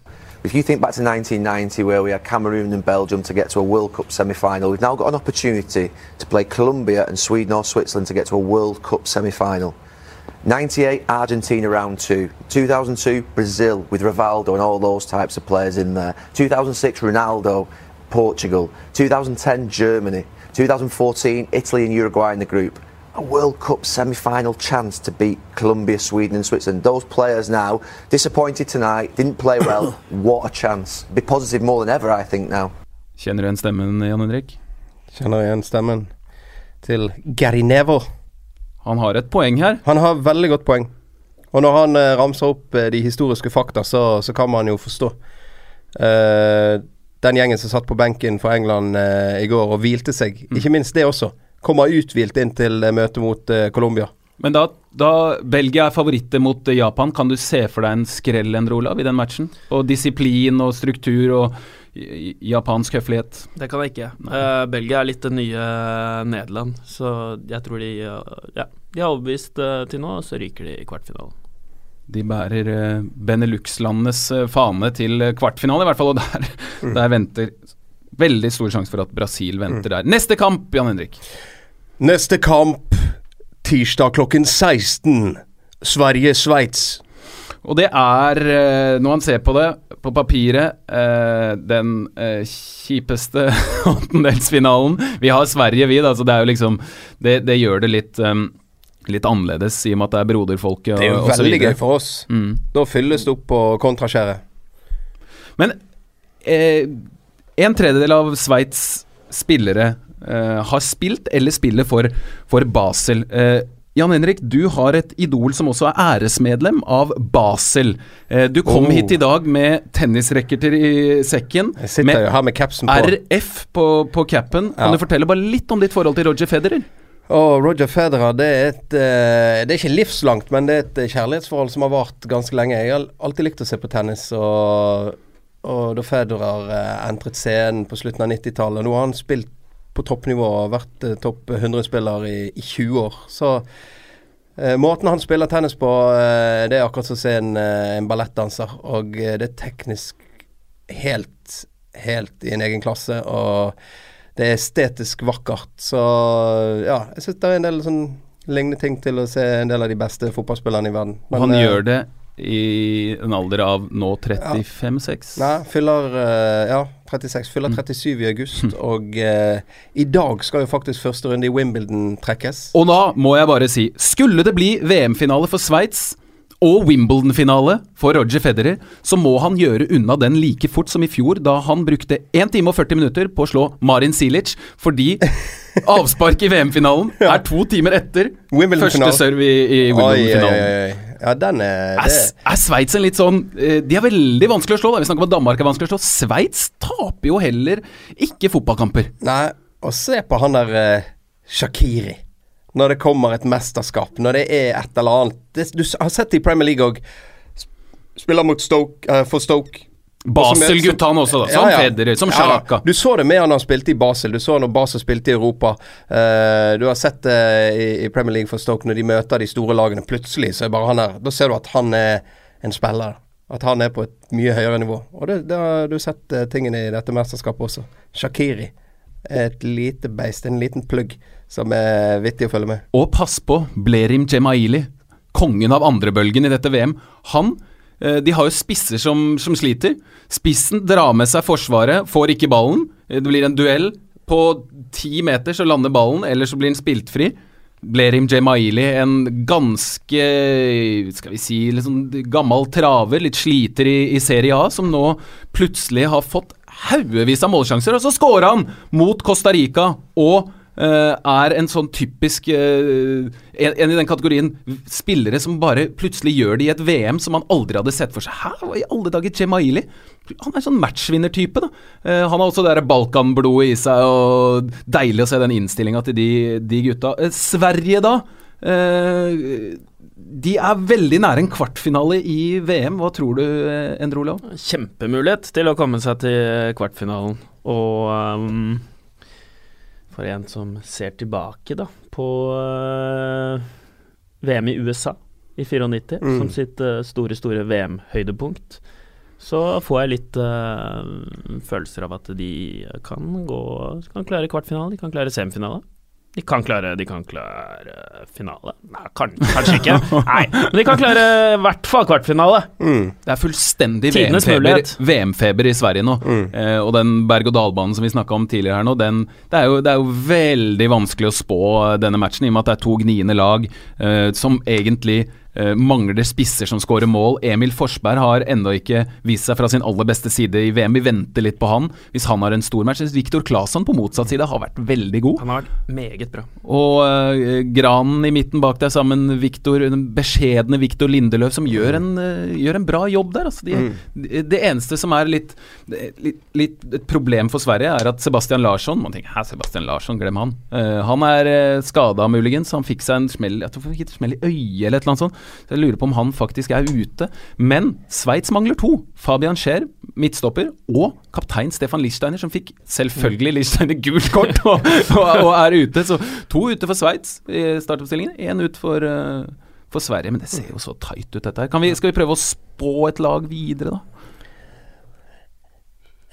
If you think back to 1990, where we had Cameroon and Belgium to get to a World Cup semi final, we've now got an opportunity to play Colombia and Sweden or Switzerland to get to a World Cup semi final. 98, Argentina round two. 2002, Brazil with Rivaldo and all those types of players in there. 2006, Ronaldo, Portugal. 2010, Germany. 2014, Italy and Uruguay in the group. A World Cup semi final chance to beat Colombia, Sweden, and Switzerland. Those players now, disappointed tonight, didn't play well. what a chance. Be positive more than ever, I think, now. Kjenner du igjen stemmen, Jan Henrik? Kjenner igjen stemmen til Gary Nevo. Han har et poeng her. Han har veldig godt poeng. Og når han eh, ramser opp eh, de historiske fakta, så, så kan man jo forstå. Eh, den gjengen som satt på benken for England eh, i går og hvilte seg, ikke minst det også, kommer uthvilt inn til eh, møtet mot eh, Colombia. Men da, da Belgia er favoritter mot eh, Japan, kan du se for deg en skrell, Endre Olav, i den matchen? Og disiplin og struktur og japansk høflighet. Det kan jeg ikke. Uh, Belgia er litt det nye Nederland, så jeg tror de uh, Ja, De har overbevist uh, til nå, og så ryker de i kvartfinalen. De bærer uh, Benelux-landenes fane til kvartfinale, i hvert fall. Og der, der venter veldig stor sjanse for at Brasil venter der. Neste kamp, Jan Henrik. Neste kamp tirsdag klokken 16. Sverige-Sveits. Og det er, eh, når man ser på det på papiret, eh, den eh, kjipeste åttendelsfinalen. Vi har Sverige, vi, da, så det er jo liksom Det, det gjør det litt Litt annerledes i og med at det er broderfolket Det er jo veldig gøy for oss. Mm. Da fylles det opp på kontraskjæret. Men eh, en tredjedel av Sveits spillere har spilt eller spiller for, for Basel. Eh, Jan Henrik, du har et idol som også er æresmedlem av Basel. Eh, du kom Oh. hit i dag med tennisracketer i sekken. Jeg sitter med her med capsen på. RF på, på capen. Kan Ja. du fortelle bare litt om ditt forhold til Roger Federer? Og Roger Federer, det er et eh, Det er ikke livslangt, men det er et eh, kjærlighetsforhold som har vart ganske lenge. Jeg har alltid likt å se på tennis, og, og da Federer eh, entret scenen på slutten av 90-tallet Nå har han spilt på toppnivå og vært eh, topp 100-spiller i, i 20 år. Så eh, måten han spiller tennis på, eh, det er akkurat som å se en, eh, en ballettdanser. Og eh, det er teknisk helt, helt i en egen klasse. Og det er estetisk vakkert. Så ja, jeg syns det er en del sånn lignende ting til å se en del av de beste fotballspillerne i verden. Og han gjør det i en alder av nå 35-6. Nei, fyller ja, 36. Fyller Mm. 37 i august. Og eh, i dag skal jo faktisk første runde i Wimbledon trekkes. Og da må jeg bare si, skulle det bli VM-finale for Sveits og Wimbledon-finale for Roger Federer, så må han gjøre unna den like fort som i fjor, da han brukte 1 time og 40 minutter på å slå Marin Silic, fordi avspark i VM-finalen er to timer etter første serve i, i Wimbledon-finalen. Ja, den er Er, det. er Sveits en litt sånn eh, De er veldig vanskelig å slå. da Vi snakker om at Danmark er vanskelig å slå. Sveits taper jo heller ikke fotballkamper. Nei, og se på han der uh, Shakiri. Når det kommer et mesterskap, når det er et eller annet det, Du har sett det i Premier League òg. Spiller mot Stoke, uh, for Stoke. Basel-gutta han også, da. Som Ja, ja. Federer, som Ja, du så det med han han spilte i Basel. Du så når Basel spilte i Europa. Uh, du har sett det i, i Premier League for Stoke når de møter de store lagene. Plutselig så er bare han her. Da ser du at han er en spiller. At han er på et mye høyere nivå. Og det, det har du sett uh, tingene i dette mesterskapet også. Shakiri et lite beist, en liten plugg, som er vittig å følge med. Og pass på Blerim Jemaili, kongen av andrebølgen i dette VM. Han De har jo spisser som, som sliter. Spissen drar med seg forsvaret, får ikke ballen. Eh, Det blir en duell. På ti meter så lander ballen, eller så blir den spilt fri. Blerim Jemaili, en ganske skal vi si, sånn gammel traver, litt sliter i, i Serie A, som nå plutselig har fått haugevis av målsjanser, og så scorer han mot Costa Rica og eh, er en sånn typisk eh, en, en i den kategorien spillere som bare plutselig gjør det i et VM som man aldri hadde sett for seg. Hæ, hva i alle dager Jemaili? Han er en sånn matchvinnertype, da. Eh, han har også det Balkan-blodet i seg, og deilig å se den innstillinga til de, de gutta. Eh, Sverige, da. Eh, de er veldig nære en kvartfinale i VM. Hva tror du, eh, Endre Olav? Kjempemulighet til å komme seg til kvartfinalen. Og ehm, for en som ser tilbake da på uh, VM i USA i 94 Mm. som sitt uh, store, store VM-høydepunkt, så får jeg litt uh, følelser av at de kan gå Kan klare kvartfinale, de kan klare semifinale. De kan klare, de kan klare finale. Nei, kan, kanskje ikke. Nei, men de kan klare i hvert fall kvartfinale. Mm. Det er fullstendig VM-feber. VM-feber i Sverige nå. Mm. Eh, og den berg-og-dal-banen som vi snakka om tidligere her nå, den, det, er jo, det er jo veldig vanskelig å spå denne matchen, i og med at det er to gniende lag eh, som egentlig mangler spisser som skårer mål. Emil Forsberg har ennå ikke vist seg fra sin aller beste side i VM. Vi venter litt på han hvis han har en stor match. Viktor Claesson på motsatt side har vært veldig god. Han har vært meget bra. Og eh, Granen i midten bak deg sammen Victor, den beskjedne Viktor Lindeløv, som gjør en, eh, gjør en bra jobb der. Altså, de, det, det eneste som er litt, litt, litt et problem for Sverige, er at Sebastian Larsson Man tenker hæ, Sebastian Larsson, glem han. Eh, han er uh, skada muligens. Han fikk seg en smell Jeg tror han fikk et smell i øyet eller et eller annet sånt. Så jeg lurer på om han faktisk er ute. Men Sveits mangler to. Fabian Scheer, midtstopper, og kaptein Stefan Lichsteiner, som fikk selvfølgelig Lichsteiner gult kort og, og, og er ute. Så to ute for Sveits i startoppstillingen, én ut for, eh, for Sverige. Men det ser jo så tight ut, dette her. Kan vi, skal vi prøve å spå et lag videre, da?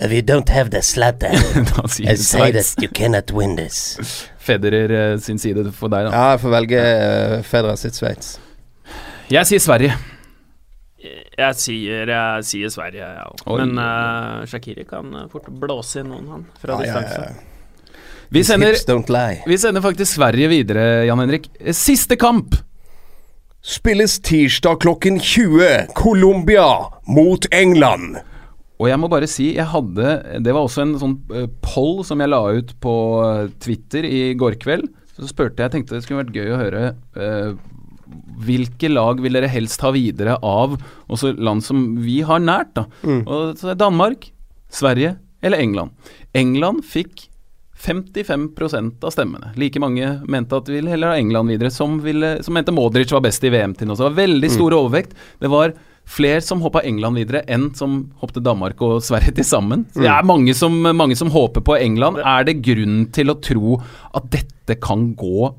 If you don't have the slatter, I say that you cannot win this. Federer eh, sin side for deg, da. Ja, jeg får velge uh, Federer sitt Sveits. Jeg sier Sverige. Jeg sier, jeg sier Sverige, jeg òg. Men uh, Shakiri kan eh, fort blåse inn noen, han. Fra ah, ja, distanse. ja. Vi sender, vi sender faktisk Sverige videre, Jan Henrik. Siste kamp! Spilles tirsdag klokken 20. Colombia mot England. Og jeg må bare si, jeg hadde Det var også en sånn eh, poll som jeg la ut på Twitter i går kveld. Så spurte jeg, tenkte det skulle vært gøy å høre eh, hvilke lag vil dere helst ha videre av også land som vi har nært, da. Og så er Danmark, Sverige eller England. England fikk 55% av stemmene. Like mange mente at de ville heller ha England videre, som, ville, som mente Modric var best i VM til nå. Så det var veldig stor overvekt. Det var flere som hoppa England videre enn som hoppet Danmark og Sverige til sammen. Mm. det er mange som, mange som håper på England. Er det grunn til å tro at dette kan gå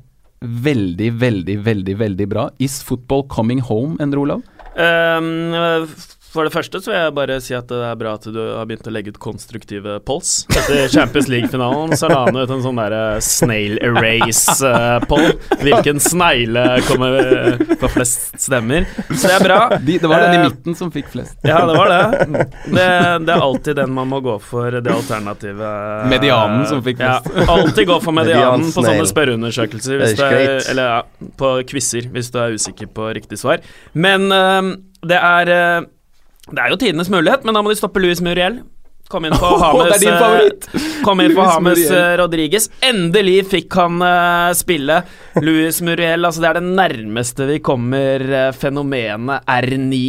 veldig, veldig, veldig veldig bra? Is football coming home, Endre Olav? Ehm, for det første så vil jeg bare si at det er bra at du har begynt å legge ut konstruktive polls. Etter Champions League-finalen så la han ut en sånn derre snail erase-poll. Hvilken snegle kommer eh, på flest stemmer. Så det er bra. De, det var den i Eh, midten som fikk flest. Ja, det var det. det. Det er alltid den man må gå for, det alternativet. Medianen som fikk flest. Ja, alltid gå for medianen på sånne spørreundersøkelser. Hvis er er, eller ja, på quizer, hvis du er usikker på riktig svar. Men det er Det er jo tidenes mulighet, men da må de stoppe Luis Muriel. Kom inn på Hames! Kom inn på Hames øh, Rodriguez. Endelig fikk han uh, spille. Luis Muriel, altså det er det nærmeste vi kommer uh, fenomenet R9.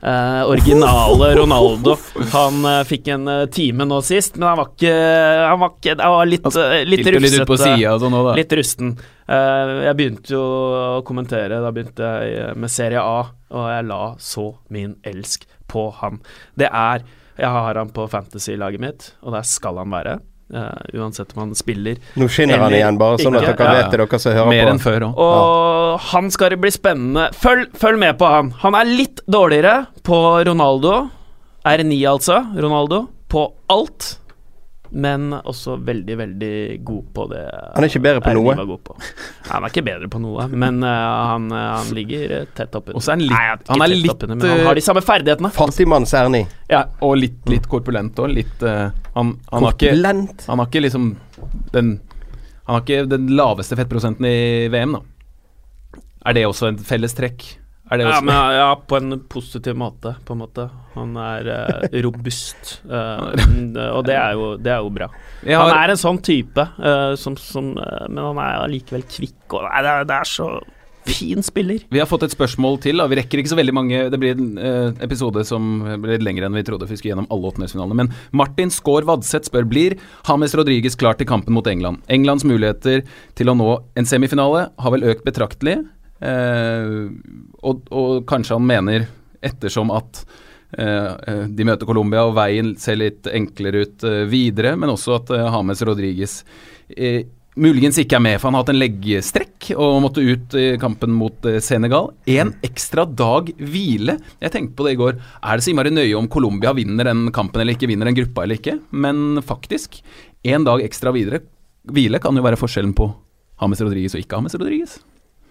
Uh, originale Ronaldo. Han uh, fikk en uh, time nå sist, men han var ikke Han var, ikke, han var litt, uh, litt rufsete. litt sånn. Litt rusten. Eh, jeg begynte jo å kommentere, da begynte jeg med Serie A, og jeg la så min elsk på han. Det er Jeg har han på fantasy-laget mitt, og der skal han være. Uh, uansett om han spiller. Nå skinner han igjen, bare sånn at dere Ja, ja. vet det, dere som hører Mer på. enn før. Og han skal det bli spennende. Følg, følg med på han. Han er litt dårligere på Ronaldo. R9, altså. Ronaldo. På alt. Men også veldig, veldig god på det Han er ikke bedre på noe. på. Han er ikke bedre på noe, men uh, han, eh, han ligger eh, tett oppunder. Og så er han litt- Nei, ikke han er litt, oppunder, men han har de samme ferdighetene. Fattigmann R9. Ja. Og litt, litt korpulent òg. Litt uh, Han, han, har ikke, han har ikke liksom den Han har ikke den laveste fettprosenten i VM, da. Er det også en felles trekk? Er det Ja, men ja, på en positiv måte, på en måte. Han er uh, robust, uh, og det er, jo, det er jo bra. Har... Han er en sånn type, uh, som, som, men han er allikevel kvikk. Og, nei, det, er, det er så fin spiller. vi har fått et spørsmål til. Da. Vi rekker ikke så veldig mange. Det blir en eh, episode som blir lengre enn vi trodde. Vi skulle gjennom alle åttendelsfinalene. Men Martin Skaar Vadseth spør blir James Rodriguez klar til kampen mot England. Englands muligheter til å nå en semifinale har vel økt betraktelig. Eh, og, og kanskje han mener, ettersom at eh, eh, de møter Colombia og veien ser litt enklere ut videre, men også at James Rodriguez eh, muligens ikke er med, for han har hatt en leggstrekk og måtte ut i kampen mot Senegal. En ekstra dag hvile. Jeg tenkte på det i går. Er det så innmari nøye om Colombia vinner den kampen eller ikke, vinner den gruppa eller ikke? Men faktisk, en dag ekstra videre, hvile kan jo være forskjellen på James Rodriguez og ikke James Rodriguez.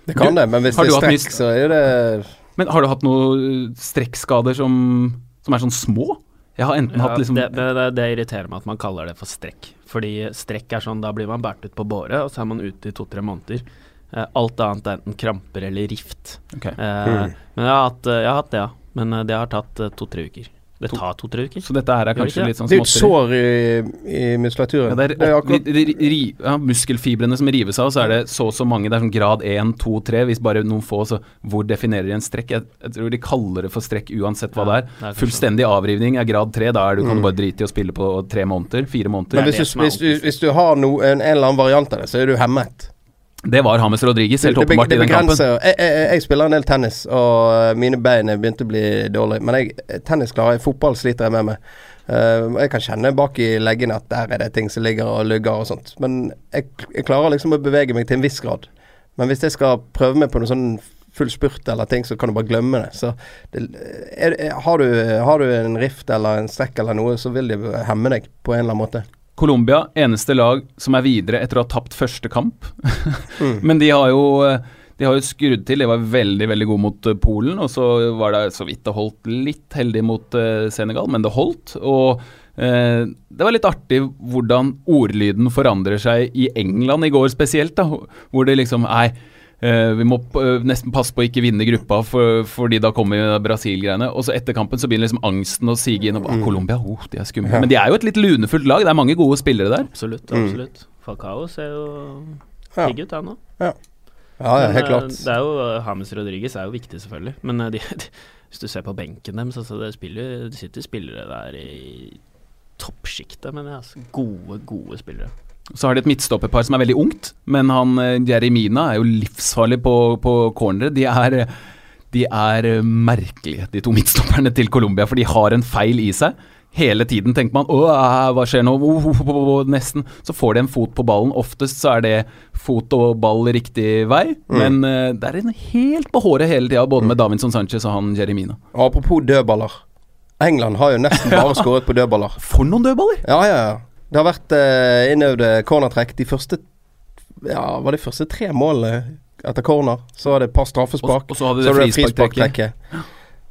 Det kan Du- det, men hvis det er mye strekk, så er det Men har du hatt noen strekkskader som, som er sånn små? Jeg har enten Ja, hatt liksom det, det, det, irriterer meg at man kaller det for strekk. Fordi strekk er sånn, da blir man båret ut på båre, og så er man ute i to-tre måneder. Eh, alt annet er enten kramper eller rift. Okay. Eh, Men jeg har, hatt, eh, jeg har hatt det, ja. Men eh, det har tatt to-tre uker. Det tar to-tre uker. Så dette her er kanskje litt sånn Det er jo et sår i, i muskulaturen. Ja, det er, Det er akkurat ri, ri, ri, ja, muskelfibrene som rives av, så er det så og så mange. Det er sånn grad 1, 2, 3. Hvis bare noen få, så hvor definerer de en strekk? Jeg, jeg tror de kaller det for strekk uansett hva Ja, det det er. Fullstendig avrivning er grad 3. Da er du, kan du bare drite i å spille på tre måneder. Fire måneder. Men Det er hvis det du, hvis, du, hvis du har no, en, en eller annen variant av det, så er du hemmet. Det var James Rodriguez, helt åpenbart, i den kampen. jeg, jeg, jeg spiller en del tennis, og eh, mine bein begynte å bli dårlige. Men jeg, tennis klarer jeg, fotball sliter jeg med meg. Uh, jeg kan kjenne bak i leggene at der er det ting som ligger og lugger og sånt. Men jeg, jeg klarer liksom å bevege meg til en viss grad. Men hvis jeg skal prøve meg på noe sånn full spurt eller ting, så kan du bare glemme det. Så det, er, er, har, du, har du en rift eller en strekk eller noe, så vil det hemme deg på en eller annen måte. Colombia, eneste lag som er videre etter å ha tapt første kamp. Mm. Men de har jo eh, de har jo skrudd til. De var veldig veldig gode mot eh, Polen. Og så var det så vidt det holdt litt heldig mot eh, Senegal, men det holdt. Og eh, det var litt artig hvordan ordlyden forandrer seg i England i går spesielt. da, Hvor det liksom Nei, vi må p- eh, nesten passe på å ikke vinne gruppa, for, fordi da kommer Brasil-greiene. Og så etter kampen så begynner liksom angsten å sige inn. Og ah, Colombia, oh, de er skumle. Ja. Men de er jo et litt lunefullt lag. Det er mange gode spillere der. Absolutt. Mm. absolutt. Falcao ser jo Ja. pigg ut, han òg. Ja, ja, ja, helt eh, klart. Det er jo eh, James Rodriguez er jo viktig, selvfølgelig. Men eh, de, de, hvis du ser på benken deres, altså det, spiller, det sitter spillere der i toppsjiktet, men det er altså, gode, gode spillere. Så har de et midtstopperpar som er veldig ungt, men han eh, Jeremina er jo livsfarlig på, på cornere. De er, de er eh, merkelige, de to midtstopperne til Colombia, for de har en feil i seg. Hele tiden tenker man 'Å, hva skjer nå?' Oh, oh, oh, nesten. Så får de en fot på ballen. Oftest så er det fot og ball riktig vei, men uh, det er en helt på håret hele tida, både med Davinson Sanchez og han Jeremina. Og apropos dødballer. England har jo nesten bare skåret på dødballer. For noen dødballer! Ja, ja, ja. Det har vært eh, innøvde cornertrekk de første Ja, var de første tre målene etter corner. Så var det et par Og, straffespark. og så hadde Så de var det det frisparktrekket.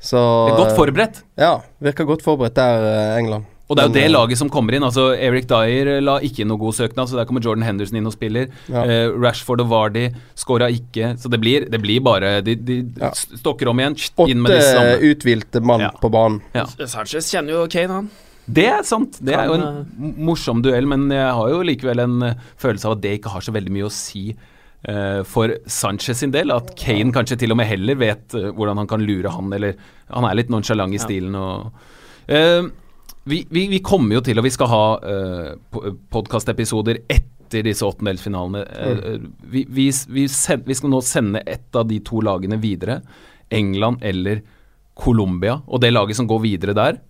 Så Det er Godt forberedt. Ja, virker godt forberedt der, eh, England. Og det er jo det eh, laget som kommer inn. altså Eric Dyer eh, la ikke inn noen god søknad, så der kommer Jordan Henderson inn og spiller. Ja. Eh, Rashford og Vardy skåra ikke, så det blir, det blir bare De, de Ja. stokker om igjen, Åtte uthvilte mann Ja. på banen. Ja. Sanchez kjenner jo Kane, han. Det er sant. Det er jo en morsom duell, men jeg har jo likevel en eh, følelse av at det ikke har så veldig mye å si eh, for Sanchez sin del. At Kane kanskje til og med heller vet eh, hvordan han kan lure han, eller Han er litt nonchalant i stilen og uh, vi, vi, vi kommer jo til, og vi skal ha uh, podkastepisoder etter disse åttendelsfinalene. Uh, vi, vi, vi, send, vi skal nå sende ett av de to lagene videre. England eller Colombia. Og det laget som går videre der,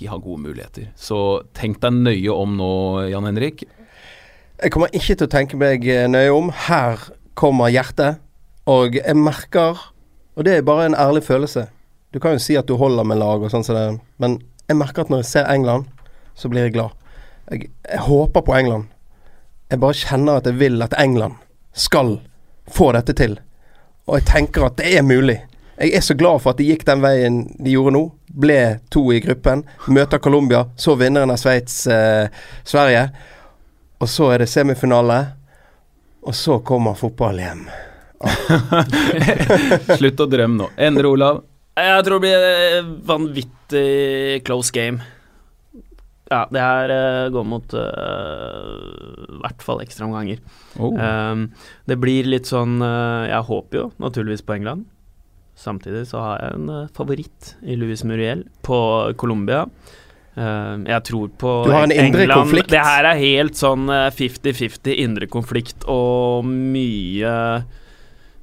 de har gode muligheter. Så tenk deg nøye om nå, Jan Henrik. Jeg kommer ikke til å tenke meg eh, nøye om. Her kommer hjertet. Og jeg merker Og det er bare en ærlig følelse. Du kan jo si at du holder med lag og sånn som det, men jeg merker at når jeg ser England, så blir jeg glad. Jeg, jeg håper på England. Jeg bare kjenner at jeg vil at England skal få dette til. Og jeg tenker at det er mulig. Jeg er så glad for at de gikk den veien de gjorde nå. Ble to i gruppen. Møter Colombia, så vinneren av Sveits-Sverige. Og så er det semifinale. Og så kommer fotball hjem. Slutt å drømme nå. Endre, Olav. Jeg tror det blir eh, vanvittig close game. Ja, det her eh, går mot uh, i hvert fall ekstraomganger. Oh. Um, det blir litt sånn uh, Jeg håper jo naturligvis på England. Samtidig så har jeg en eh, favoritt i Louis Muriel på Colombia. Um, jeg tror på Du har en indre England. konflikt. Det her er helt sånn eh, 50-50 indre konflikt og mye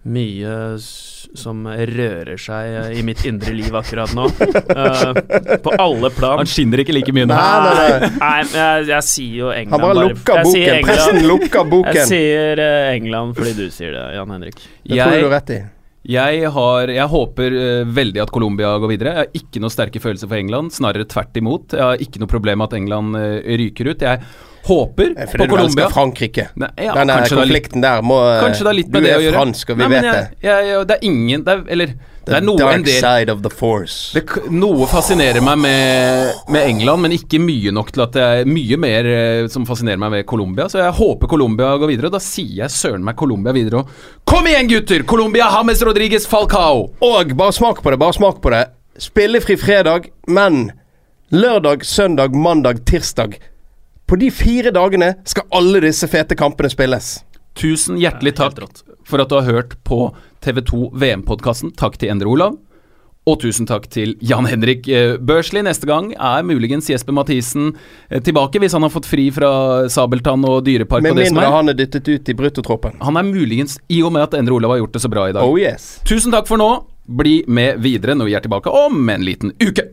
mye som rører seg eh, i mitt indre liv akkurat nå. Uh, på alle plan. Han skinner ikke like mye nå. Nei, nei, nei. Nei, jeg, jeg sier jo England Han bare lukker boken. Pressen lukker Jeg sier eh, England fordi du sier det, Jan Henrik. Det tror jeg du har rett i. jeg, har, jeg håper eh, veldig at Colombia går videre. Jeg har ikke noe sterke følelser for England, snarere tvert imot. Jeg har ikke noe problem med at England eh, ryker ut. Jeg håper er på Fordi du Colombia. elsker Frankrike. Nei, ja, Den konflikten det er litt- der må Kanskje det har litt Du med det å er fransk, og vi Nei, vet jeg, det. jeg, det er ingen det er, Eller det er noe dark del side of the force. det, Noe fascinerer meg med, med England, men ikke mye nok til at det er mye mer eh, som fascinerer meg med Colombia. Så jeg håper Colombia går videre, og da sier jeg søren meg Colombia videre. Og kom igjen, gutter! Colombia, James Rodriguez, Falcao! Og bare smak på det, bare smak på det. Spillefri fredag, men lørdag, søndag, mandag, tirsdag. På de fire dagene skal alle disse fete kampene spilles. Tusen hjertelig takk for at du har hørt på TV2 VM-podkasten. Takk til Endre Olav. Og tusen takk til Jan Henrik eh, Børsli. Neste gang er muligens Jesper Mathisen eh, tilbake, hvis han har fått fri fra Sabeltann og Dyrepark Med mindre han er dyttet ut i bruttotroppen. Han er muligens, i og med at Endre Olav har gjort det så bra i dag. Oh yes. Tusen takk for nå. Bli med videre når vi er tilbake om en liten uke.